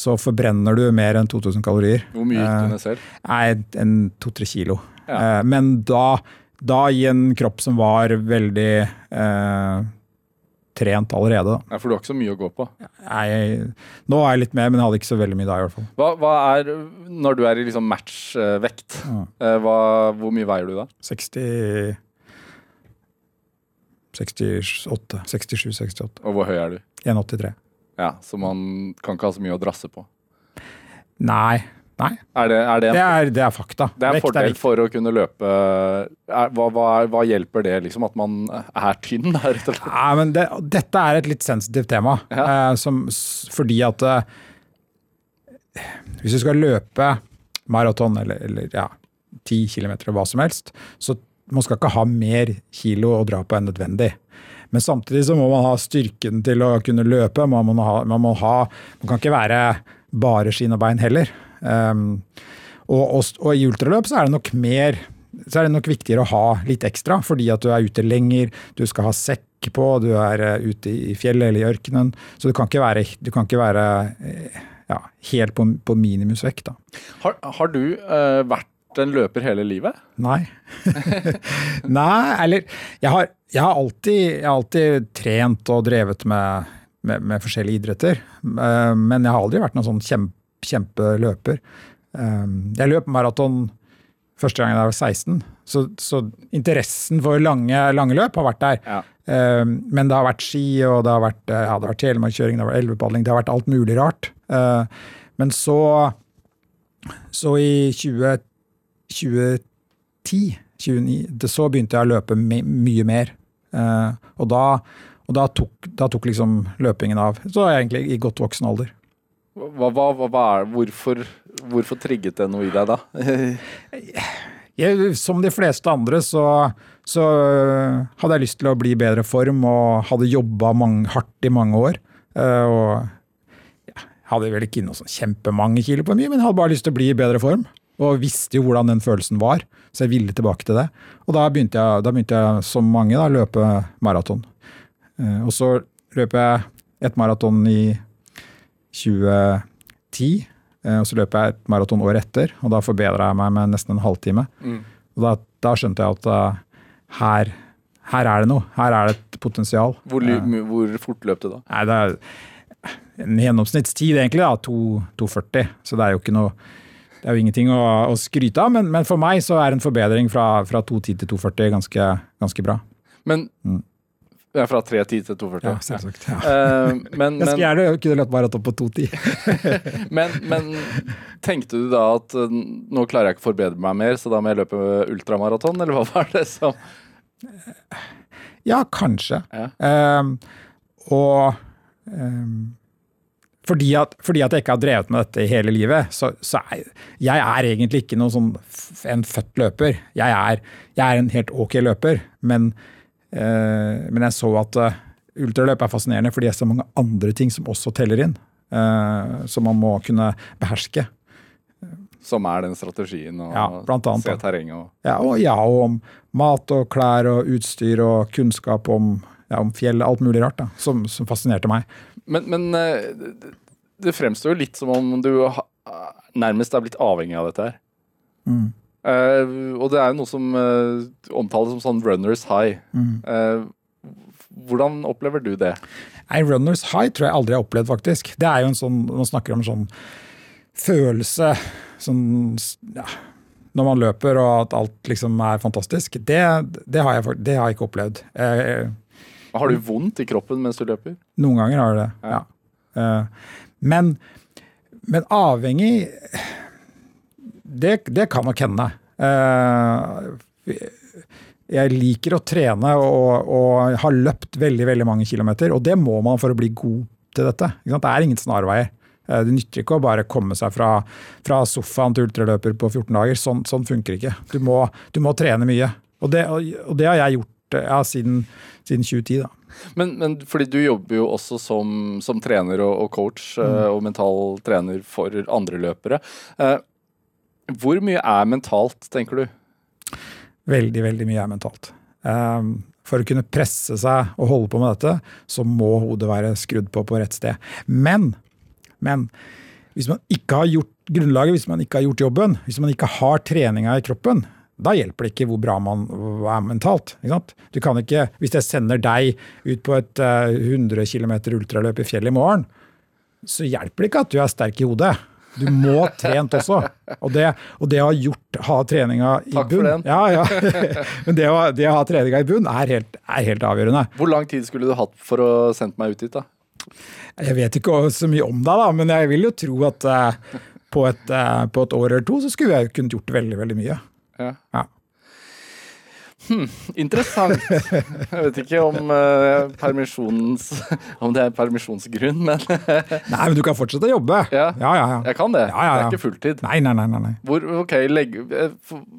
så forbrenner du mer enn 2000 kalorier. Hvor mye gikk Eh, du ned selv? Nei, en to-tre kilo. Ja. Eh, men da, da i en kropp som var veldig eh, trent allerede. Da. Nei, for du har ikke så mye å gå på. Nei, nå er jeg litt mer, men jeg hadde ikke så veldig mye da i hvert fall. Hva, hva er, Når du er i liksom matchvekt, Ja. eh, hva, hvor mye veier du da? 60 68, 67, 68. Og hvor høy er du? 1,83. Ja, Så man kan ikke ha så mye å drasse på. Nei. Nei, Er det, er det, en, det er, det er fakta. det er en fordel for å kunne løpe er, hva, hva, er- hva hjelper det, liksom? At man er tynn, rett og slett? Nei, men det, dette er et litt sensitivt tema. Ja. Eh, som, fordi at eh, Hvis du skal løpe maraton eller, eller ja, 10 km eller hva som helst, så man skal ikke ha mer kilo å dra på enn nødvendig. Men samtidig så må man ha styrken til å kunne løpe. Man, må ha, man, må ha, man kan ikke være bare skinn og bein heller. Um, og, og, og i ultraløp så er det nok mer så er det nok viktigere å ha litt ekstra, fordi at du er ute lenger, du skal ha sekk på, du er eh, ute i fjellet eller i ørkenen. Så du kan ikke være, kan ikke være eh, ja, helt på, på minimumsvekt. Har, har du uh, vært en løper hele livet? Nei. Nei, eller jeg har, jeg, har alltid, jeg har alltid trent og drevet med, med, med forskjellige idretter. Eh, Men jeg har aldri vært noen sånn kjempe, kjempeløper. Eh, Jeg løp maraton første gangen jeg var 16, så, så interessen for lange, lange løp har vært der. Ja. Eh, Men det har vært ski, og det har vært, ja, det har vært telemarkkjøring, det har vært elvepadling, det har vært alt mulig rart. Men så, så i 20, 2010, 29, så begynte jeg å løpe my mye mer. Eh, og da, og da, tok, da tok liksom løpingen av. Så er jeg egentlig i godt voksen alder. Hva, hva, hva, er, hvorfor, hvorfor trigget det noe i deg da? Jeg, som de fleste andre så, så øh, hadde jeg lyst til å bli i bedre form og hadde jobba hardt i mange år. Eh, og ja, hadde vel ikke noe sånn kjempemange kilo på mye, men hadde bare lyst til å bli i bedre form. Og visste jo hvordan den følelsen var, så jeg ville tilbake til det. Og da begynte jeg, da begynte jeg som mange, da, løpe maraton. Eh, og så løp jeg et maraton i 2010. eh, Og så løp jeg et maraton året etter, og da forbedra jeg meg med nesten en halvtime. Mm. Og da, da skjønte jeg at eh, her, her er det noe. Her er det et potensial. Hvor, hvor fort løp du da? Nei, det er en gjennomsnittstid egentlig, da, 2 2,40. Så det er jo ikke noe det er jo ingenting å, å skryte av, men, men for meg så er en forbedring fra, fra 2,10 til 2,40 ganske, ganske bra. Men Mm. ja, Fra 3.10 til 2.40? Ja, selvsagt. Ja. Uh, men, Jeg skulle gjerne kunne løpt maraton på 2,10. men, men tenkte du da at eh, nå klarer jeg ikke å forbedre meg mer, så da må jeg løpe ultramaraton, eller hva var det som Ja, kanskje. Ja. Uh, og ehm, fordi at, fordi at jeg ikke har drevet med dette hele livet, så, så er jeg er egentlig ikke noen sånn en født løper. Jeg er, jeg er en helt ok løper, men, eh, men jeg så at uh, ultraløp er fascinerende fordi det er så mange andre ting som også teller inn. Uh, som man må kunne beherske. Som er den strategien å Ja, se terrenget og Ja, og, ja, og om mat og klær og utstyr og kunnskap om, ja, om fjell, alt mulig rart, da, som, som fascinerte meg. Men, men eh, det- fremstår jo litt som om du ha, nærmest er blitt avhengig av dette her. Mm. Uh, og det er jo noe som uh, omtales som sånn runners high. Mm. Uh, hvordan opplever du det? Nei, runners high tror jeg aldri jeg har opplevd, faktisk. Det er jo en sånn, Man snakker om en sånn følelse sånn, ja, Når man løper og at alt liksom er fantastisk. Det, det, har, jeg, det har jeg ikke opplevd. Har du vondt i kroppen mens du løper? Noen ganger har du det, ja. Eh, men, men avhengig det, det kan nok hende. Eh, jeg liker å trene og, og har løpt veldig veldig mange kilometer, og det må man for å bli god til dette. Det er ingen snarveier. Eh, Det nytter ikke å bare komme seg fra, fra sofaen til ultraløper på 14 dager. Sånn, sånn funker ikke. Du må, du må trene mye. Og det, og det har jeg gjort eh, ja, siden, siden 2010. da. Men, men fordi du jobber jo også som, som trener og, og coach eh, Mm. og mental trener for andre løpere. Eh, hvor mye er mentalt, tenker du? Veldig, veldig mye er mentalt. Um, for å kunne presse seg og holde på med dette, så må hodet være skrudd på på rett sted. Men, men hvis man ikke har gjort grunnlaget, hvis man ikke har gjort jobben, hvis man ikke har treninga i kroppen, da hjelper det ikke hvor bra man er mentalt. Du kan ikke, Hvis jeg sender deg ut på et eh, 100 km ultraløp i fjellet i morgen, så hjelper det ikke at du er sterk i hodet. Du må ha trent også. Og det, og det å ha gjort, ha treninga i Takk for bunn den. Ja, ja. Men det å, det å ha treninga i bunn er helt, er helt avgjørende. Hvor lang tid skulle du hatt for å sendt meg ut dit, da? Jeg vet ikke så mye om deg, da, men jeg vil jo tro at eh, på, et, eh, på et år eller to så skulle jeg kunnet gjort veldig, veldig mye. Ja. Ja. Hm, interessant. Jeg vet ikke om, eh, om det er permisjonsgrunn, men Nei, men du kan fortsette å jobbe. Ja. ja, ja. ja. jeg kan det. Ja, ja. Det er ikke fulltid. Nei, nei, nei. nei. Hvor, ok, legg, eh,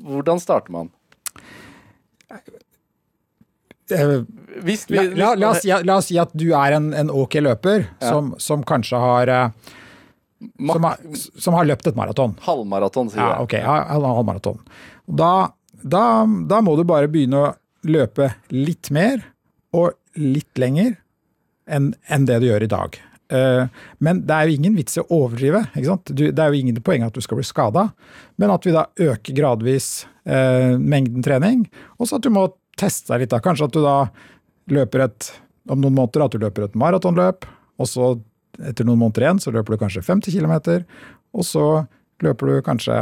Hvordan starter man? Eh, vi, La, la, la, oss, la oss si at du er en, en ok løper som, som kanskje har mak- som, har, som har løpt et maraton. halvmaraton, sier Ja, jeg. ok, ja, halv halvmaraton. Da, da, da må du bare begynne å løpe litt mer og litt lenger enn en det du gjør i dag. Eh, Men det er jo ingen vits i å overdrive. Det er jo ingen poeng at du skal bli skada, men at vi da øker gradvis eh, mengden trening, og så at du må teste deg litt. da. Kanskje at du da løper et om noen måneder at du løper et maratonløp, og så etter noen måneder igjen så løper du kanskje 50 km, og så løper du kanskje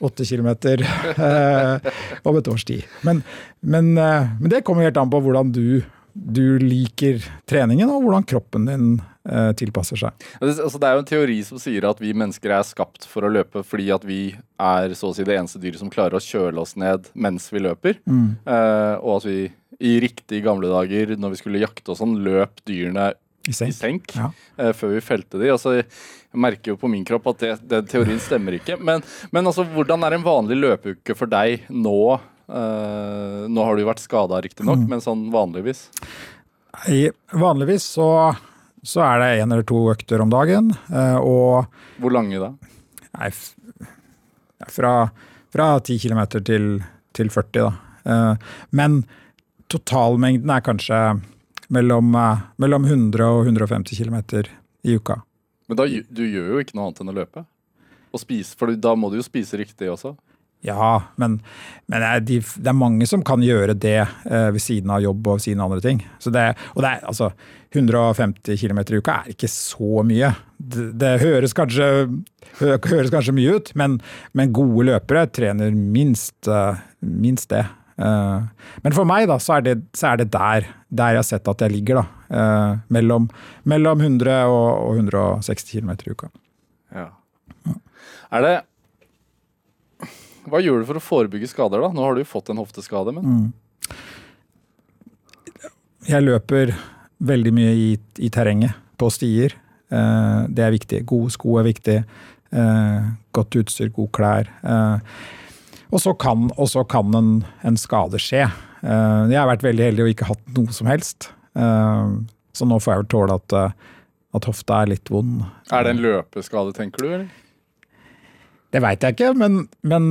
8 km eh, om et års tid. Men, men, eh, men det kommer helt an på hvordan du, du liker treningen, og hvordan kroppen din eh, tilpasser seg. Altså, det er jo en teori som sier at vi mennesker er skapt for å løpe fordi at vi er så å si det eneste dyret som klarer å kjøle oss ned mens vi løper. Eh, og at vi i riktig gamle dager, når vi skulle jakte og sånn, løp dyrene I i senk. senk Ja. uh, før vi felte de. Altså, jeg merker jo på min kropp at det, den teorien stemmer ikke. Men, men altså, hvordan er en vanlig løpeuke for deg nå? Uh, nå har du jo vært skada, riktignok, men sånn vanligvis. I, vanligvis så, så er det én eller to økter om dagen, Uh, og Hvor lange da? nei, fra, fra 10 km til, til 40, da. Men totalmengden er kanskje mellom, eh, mellom 100 og 150 km i uka. Men da, du gjør jo ikke noe annet enn å løpe. Og spise, for da må du jo spise riktig også. Ja, men, men det, er de, det er mange som kan gjøre det eh, ved siden av jobb og ved siden av andre ting. Så det, og det er, altså, 150 km i uka er ikke så mye. Det, det høres, kanskje, hø, høres kanskje mye ut, men, men gode løpere trener minst, eh, minst det. Eh, men for meg da, så er det, så er det der, der jeg har sett at jeg ligger. da, eh, mellom, mellom 100 og, og 160 km i uka. Ja. Er det Hva gjør du for å forebygge skader, da? Nå har du jo fått en hofteskade, men Jeg løper veldig mye i, i terrenget, på stier. Eh, det er viktig. Gode sko er viktig. Godt utstyr, gode klær. Og så kan, og så kan en, en skade skje. Eh, jeg har vært veldig heldig og ikke hatt noe som helst. Eh, så nå får jeg vel tåle at, eh, at hofta er litt vond. Er det en løpeskade, tenker du? eller? Det veit jeg ikke, men, men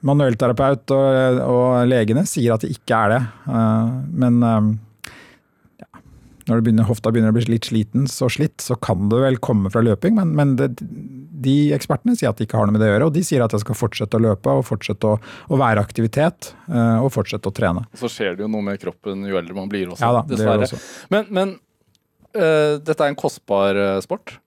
manuellterapeut og, og legene sier at det ikke er det. Men når begynner, hofta begynner å bli litt sliten, så slitt, så kan det vel komme fra løping. Men, men det, de ekspertene sier at det ikke har noe med det å gjøre, og de sier at jeg skal fortsette å løpe og fortsette å, å være aktivitet eh, og fortsette å trene. Så skjer det jo noe med kroppen jo eldre man blir også, Ja da, dessverre. det også. Men, men øh, dette er en kostbar sport? sport.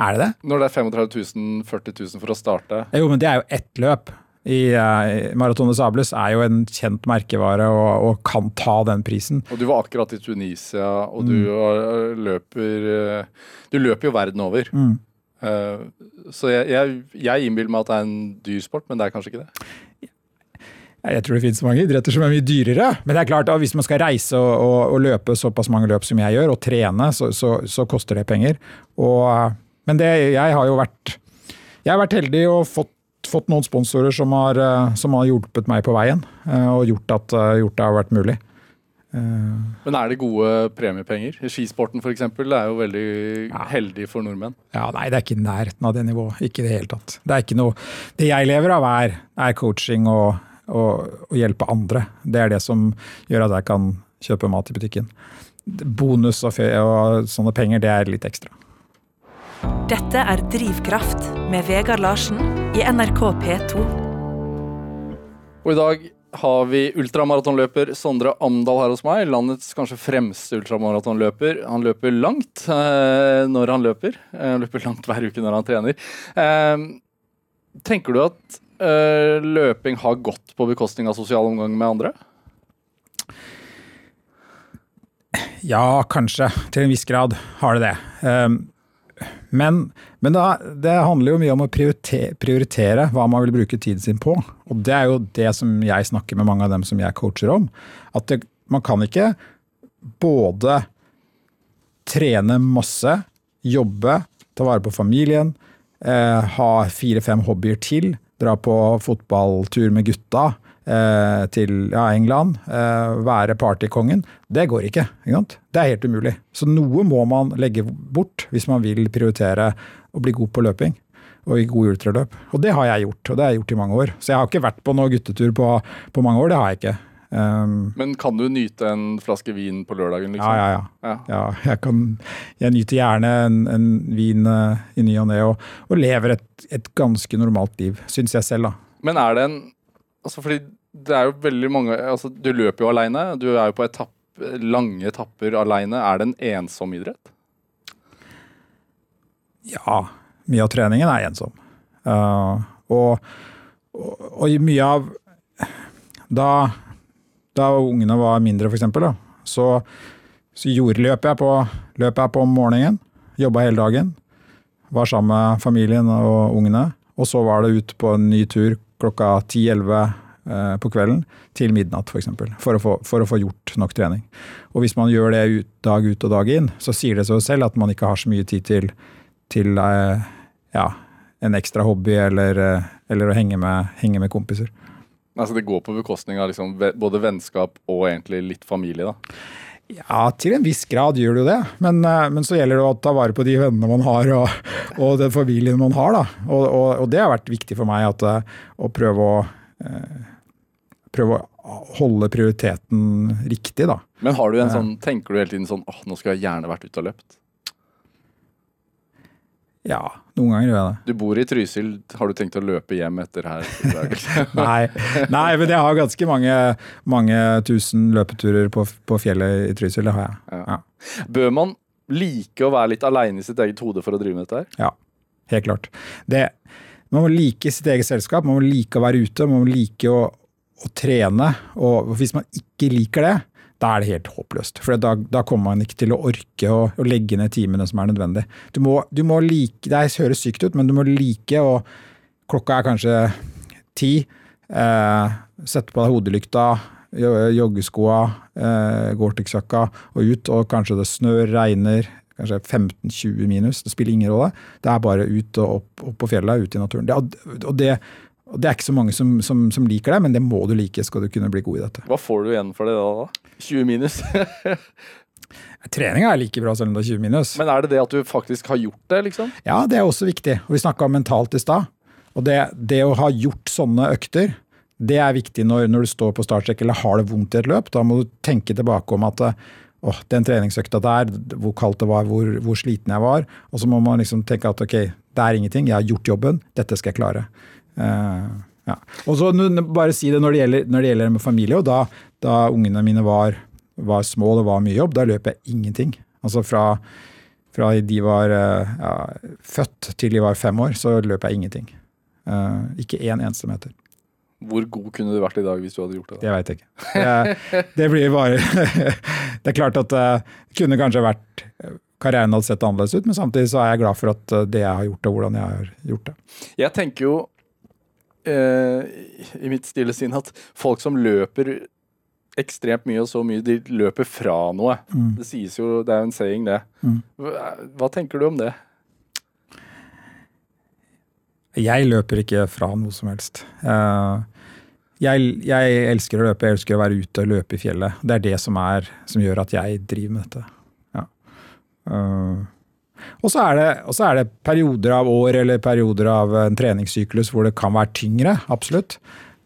Er det det? Når det er 35 000, 40 000 for å starte. Jo, men det er jo ett løp. I uh, Marathon des Sables er jo en kjent merkevare og, og kan ta den prisen. Og du var akkurat i Tunisia, og du Mm. eh, løper eh, Du løper jo verden over. Mm. Uh, så jeg, jeg, jeg innbiller meg at det er en dyr sport, men det er kanskje ikke det. Jeg tror det finnes mange idretter som er mye dyrere. Men det er klart at hvis man skal reise og, og, og løpe såpass mange løp som jeg gjør, og trene, så, så, så koster det penger. Og, eh, men det, jeg har jo vært Jeg har vært heldig og fått, fått noen sponsorer som har, eh, som har hjulpet meg på veien, eh, og gjort at eh, gjort det har vært mulig. Men er det gode premiepenger? Skisporten f.eks. er jo veldig heldig for nordmenn. Ja, Nei, det er ikke i nærheten av det nivået. Ikke i det hele tatt. Det er ikke noe Det jeg lever av, er, er coaching og, og, og hjelpe andre. Det er det som gjør at jeg kan kjøpe mat i butikken. Bonus og, og sånne penger, det er litt ekstra. Dette er Drivkraft med Vegard Larsen i NRK P2. Og i dag har vi ultramaratonløper Sondre Amdal her hos meg. Landets kanskje fremste ultramaratonløper. Han løper langt eh, når han løper. Eh, Han løper langt hver uke når han trener. Eh, tenker du at eh, løping har gått på bekostning av sosial omgang med andre? Ja, kanskje. Til en viss grad har det det. Um, Men, men det, det handler jo mye om å prioritere, prioritere hva man vil bruke tiden sin på. Og det er jo det som jeg snakker med mange av dem som jeg coacher om. At det, man kan ikke både trene masse, jobbe, ta vare på familien, eh, ha fire-fem hobbyer til, dra på fotballtur med gutta til ja, England, eh, være partykongen. Det går ikke. ikke sant? Det er helt umulig. Så noe må man legge bort hvis man vil prioritere å bli god på løping og i god ultraløp. Og det har jeg gjort, og det har jeg gjort i mange år. Så jeg har ikke vært på noe guttetur på, på mange år, det har jeg ikke. Um, Men kan du nyte en flaske vin på lørdagen? liksom? ja, ja, ja. Ja. Ja, jeg, kan, jeg nyter gjerne en, en vin uh, i ny og ne, og, og lever et, et ganske normalt liv, syns jeg selv. da. Men er det en Altså fordi det er jo veldig mange altså Du løper jo aleine. Du er jo på etapp, lange etapper aleine. Er det en ensom idrett? Ja, mye av treningen er ensom. Uh, og, og, og mye av Da, da ungene var mindre, eksempel, så, så gjorde, løp, jeg på, løp jeg på morgenen. Jobba hele dagen. Var sammen med familien og ungene. Og så var det ut på en ny tur klokka 10-11 eh, på kvelden til midnatt, f.eks. For, eksempel, for, å få- for å få gjort nok trening. Og hvis man gjør det ut, dag ut og dag inn, så sier det seg selv at man ikke har så mye tid til, til eh, ja, en ekstra hobby eller, eh, eller å henge med, henge med kompiser. Altså Det går på bekostning av liksom både vennskap og egentlig litt familie. da. Ja, til en viss grad gjør det jo det. Men, eh, men så gjelder det å ta vare på de vennene man har, og, og den familien man har. Da. Og, og, og det har vært viktig for meg at, eh, å prøve å, eh, prøve å holde prioriteten riktig, da. Men har du en sånn, tenker du hele tiden sånn åh, nå skulle jeg gjerne vært ute og løpt? Ja, noen ganger gjør jeg det. Du bor i Trysil, har du tenkt å løpe hjem etter her? Nei, nei, men jeg har ganske mange, mange tusen løpeturer på, på fjellet i Trysil. Det har jeg. Ja. Ja. Bør man like å være litt aleine i sitt eget hode for å drive med dette her? Ja, helt klart. Det, man må like sitt eget selskap, man må like å være ute, man må like å, å trene. Og hvis man ikke liker det, da er det helt håpløst. For da, da kommer man ikke til å orke å, å legge ned timene som er nødvendig. Du må, du må like, Det høres sykt ut, men du må like å Klokka er kanskje ti. Eh, sette på deg hodelykta, joggeskoa, eh, Gore-Tex-jakka og ut, og kanskje det snør, regner, kanskje 15-20 minus. Det spiller ingen rolle. Det er bare ut og opp, opp på fjellet, ut i naturen. Det, og det, og det er ikke så mange som, som, som liker det, men det må du like skal du kunne bli god i dette. Hva får du igjen for det da? da? 20 minus? Treninga er like bra selv om det er 20 minus. Men er det det at du faktisk har gjort det, liksom? Ja, det er også viktig. Og vi snakka om mentalt i stad. Og det, det å ha gjort sånne økter, det er viktig når, når du står på startstrekk eller har det vondt i et løp. Da må du tenke tilbake om at åh, den treningsøkta der, hvor kaldt det var, hvor, hvor sliten jeg var. Og så må man liksom tenke at ok, det er ingenting, jeg har gjort jobben, dette skal jeg klare. Eh, ja. Og så bare si det når det gjelder, når det gjelder med familie. og Da, da ungene mine var, var små og det var mye jobb, da løp jeg ingenting. Altså fra, fra de var eh, ja, født til de var fem år, så løp jeg ingenting. Uh, ikke én eneste meter. Hvor god kunne du vært i dag hvis du hadde gjort det? da? Det veit jeg ikke. Det, det blir bare Det er klart at det kunne kanskje vært Karrieren hadde sett annerledes ut, men samtidig så er jeg glad for at det jeg har gjort, og hvordan jeg har gjort det. Jeg tenker jo eh, i mitt stille sinn at folk som løper ekstremt mye og så mye, de løper fra noe. Det sies jo, det er jo en saying, det. Mm. Hva, hva tenker du om det? Jeg løper ikke fra noe som helst. Uh, Jeg, jeg elsker å løpe, jeg elsker å være ute og løpe i fjellet. Det er det som, er, som gjør at jeg driver med dette. Ja. Eh, og så er, det, og så er det perioder av år eller perioder av en treningssyklus hvor det kan være tyngre, absolutt.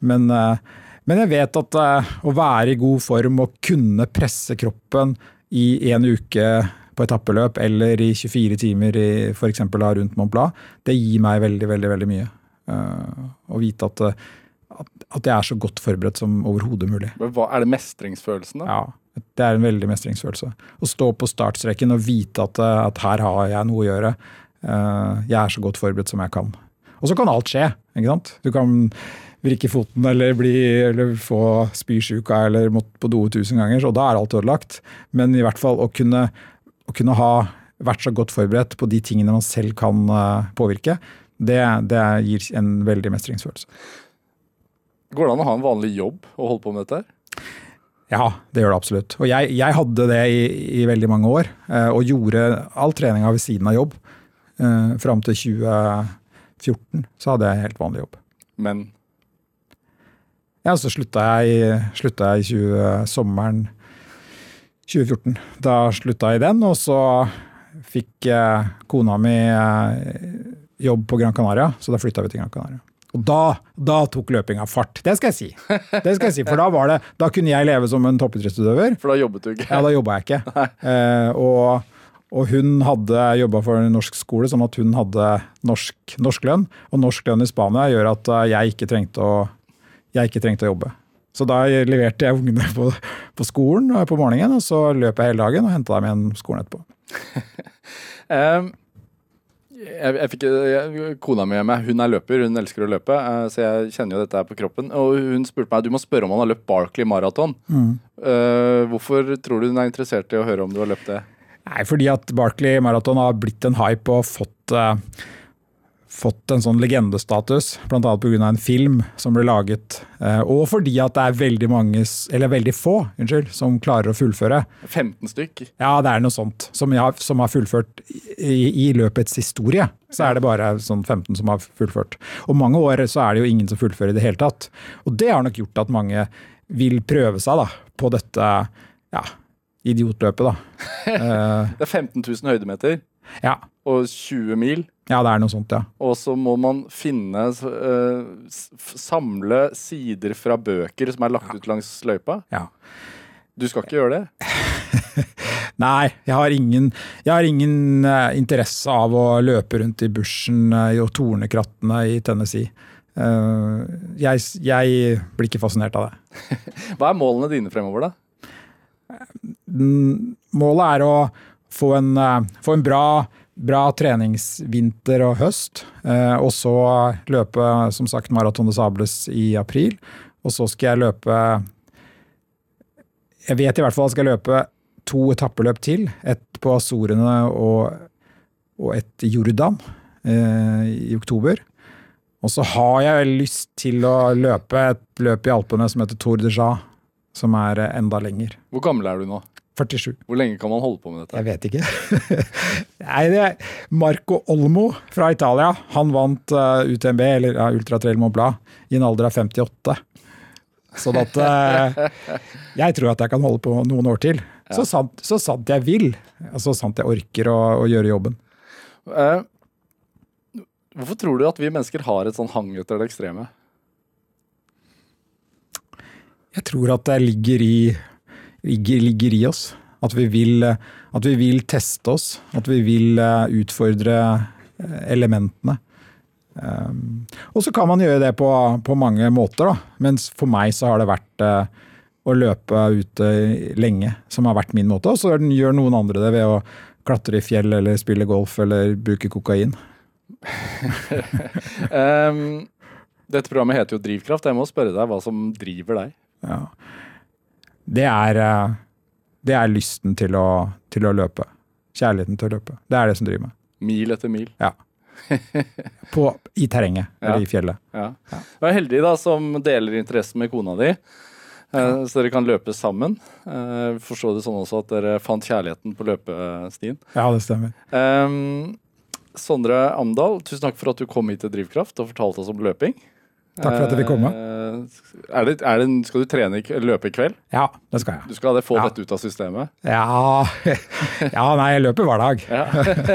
Men, eh, men jeg vet at eh, å være i god form og kunne presse kroppen i en uke på etappeløp eller i 24 timer i f.eks. rundt Mont Blanc, det gir meg veldig, veldig, veldig mye. Eh, Å vite at, eh, at, jeg er så godt forberedt som overhodet mulig. Hva, er det mestringsfølelsen, da? Ja, det er en veldig mestringsfølelse. Å stå på startstreken og vite at, eh, at her har jeg noe å gjøre. Eh, Jeg er så godt forberedt som jeg kan. Og så kan alt skje. ikke sant? Du kan vrikke foten eller, bli, eller få spysjuka eller måtte på do tusen ganger, og da er alt ødelagt. Men i hvert fall å kunne, å kunne ha vært så godt forberedt på de tingene man selv kan eh, påvirke, det, det gir en veldig mestringsfølelse. Går det an å ha en vanlig jobb og holde på med dette? her? Ja, det gjør det absolutt. Og jeg, jeg hadde det i, i veldig mange år, eh, og gjorde all treninga ved siden av jobb. Eh, Fram til 2014 så hadde jeg helt vanlig jobb. Men Ja, så slutta jeg, slutta jeg i 20, sommeren 2014. Da slutta jeg i den, og så fikk eh, kona mi jobb på Gran Canaria, så da flytta vi til Gran Canaria. Og da, da tok løpinga fart. Det skal jeg si. Det skal jeg si, For da, var det, da kunne jeg leve som en toppidrettsutøver. For da jobbet du ikke. Ja, da jobba jeg ikke. Eh, og, og hun hadde jobba for en norsk skole, sånn at hun hadde norsk, norsk lønn. Og norsk lønn i Spania gjør at eh, jeg ikke trengte å, ikke trengte å jobbe. Så da leverte jeg ungene på, på skolen eh, på morgenen, og så løp jeg hele dagen og henta dem igjen på skolen etterpå. Ehm, jeg, jeg fikk, jeg, kona mi hjemme, hun er løper, hun elsker å løpe, eh, så jeg kjenner jo dette her på kroppen. Og hun spurte meg du må spørre om han har løpt Barkley maraton. Eh, hvorfor tror du hun er interessert i å høre om du har løpt det? Nei, fordi at Barkley Marathon har blitt en hype og fått, eh, fått en sånn legendestatus, bl.a. pga. en film som ble laget. Eh, og fordi at det er veldig mange, eller veldig få, unnskyld, som klarer å fullføre. 15 stykk. Ja, det er noe sånt. Som, jeg, har- som har fullført i, i løpets historie. Så er det bare sånn 15 som har fullført. Og mange år så er det jo ingen som fullfører i det hele tatt. Og det har nok gjort at mange vil prøve seg da, på dette ja, idiotløpet. da. Eh, Det er 15 000 høydemeter ja. og 20 mil. Ja, det er noe sånt, ja. Og så må man finne uh, Samle sider fra bøker som er lagt ut langs løypa. ja. Du skal ikke gjøre det? Nei, jeg har ingen, jeg har ingen uh, interesse av å løpe rundt i bushen uh, og tornekrattene i Tennessee. Uh, jeg, jeg blir ikke fascinert av det. Hva er målene dine fremover, da? Målet er å få en, få en bra, bra treningsvinter og høst, eh, og så løpe som sagt Maraton de Sables i april. Og så skal jeg løpe Jeg vet i hvert fall at jeg skal løpe to etappeløp til. Et på Azorene og, og et i Jordan eh, i oktober. Og så har jeg lyst til å løpe et løp i Alpene som heter Tour de Ja. som er eh, enda lenger. Hvor gammel er du nå? 47. Hvor lenge kan man holde på med dette? Jeg vet ikke. Nei, det er Marco Olmo fra Italia. Han vant uh, UTMB, eller ja, Ultra Trail Mont Blanc, i en alder av 58. Sånn at uh, jeg tror at jeg kan holde på noen år til. Så, sant, så sant jeg vil. og Så sant jeg orker å, å gjøre jobben. Eh, hvorfor tror du at vi mennesker har et sånn hang etter det ekstreme? Jeg tror at det ligger i, ligger, i oss. At vi, vil, eh, at vi vil teste oss. At vi vil eh, utfordre eh, elementene. Um, og så kan man gjøre det på, på mange måter, da. Mens for meg så har det vært å løpe ute lenge som har vært min måte. Og så gjør noen andre det ved å klatre i fjell eller spille golf eller bruke kokain. um, dette programmet heter jo Drivkraft. Jeg må spørre deg hva som driver deg. Ja. Det er, eh, det er lysten til å, til å løpe. Kjærligheten til å løpe. Det er det som driver meg. Mil etter mil. På, I terrenget, Ja. eller i fjellet. Ja. Du er heldig da som deler interessen med kona di. eh, Så dere kan løpe sammen. Forstår Forstå det sånn også at dere fant kjærligheten på løpestien. Ja, det stemmer. Um, Sondre Amdal, tusen takk for at du kom hit til Drivkraft og fortalte oss om løping. Takk for at jeg fikk komme. Eh, Er det, er det, skal du trene løpe i kveld? Ja, det skal jeg. Du skal det, få Ja. dette ut av systemet? Ja, ja nei, jeg løper hver dag.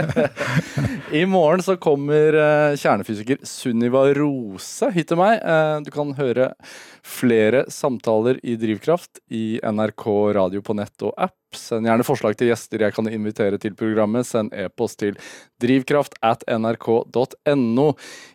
I morgen så kommer eh, kjernefysiker Sunniva Rose hit til meg. Eh, du kan høre flere samtaler i Drivkraft i NRK radio på nett og app. Send gjerne forslag til gjester jeg kan invitere til programmet. Send e-post til drivkraft at nrk.no.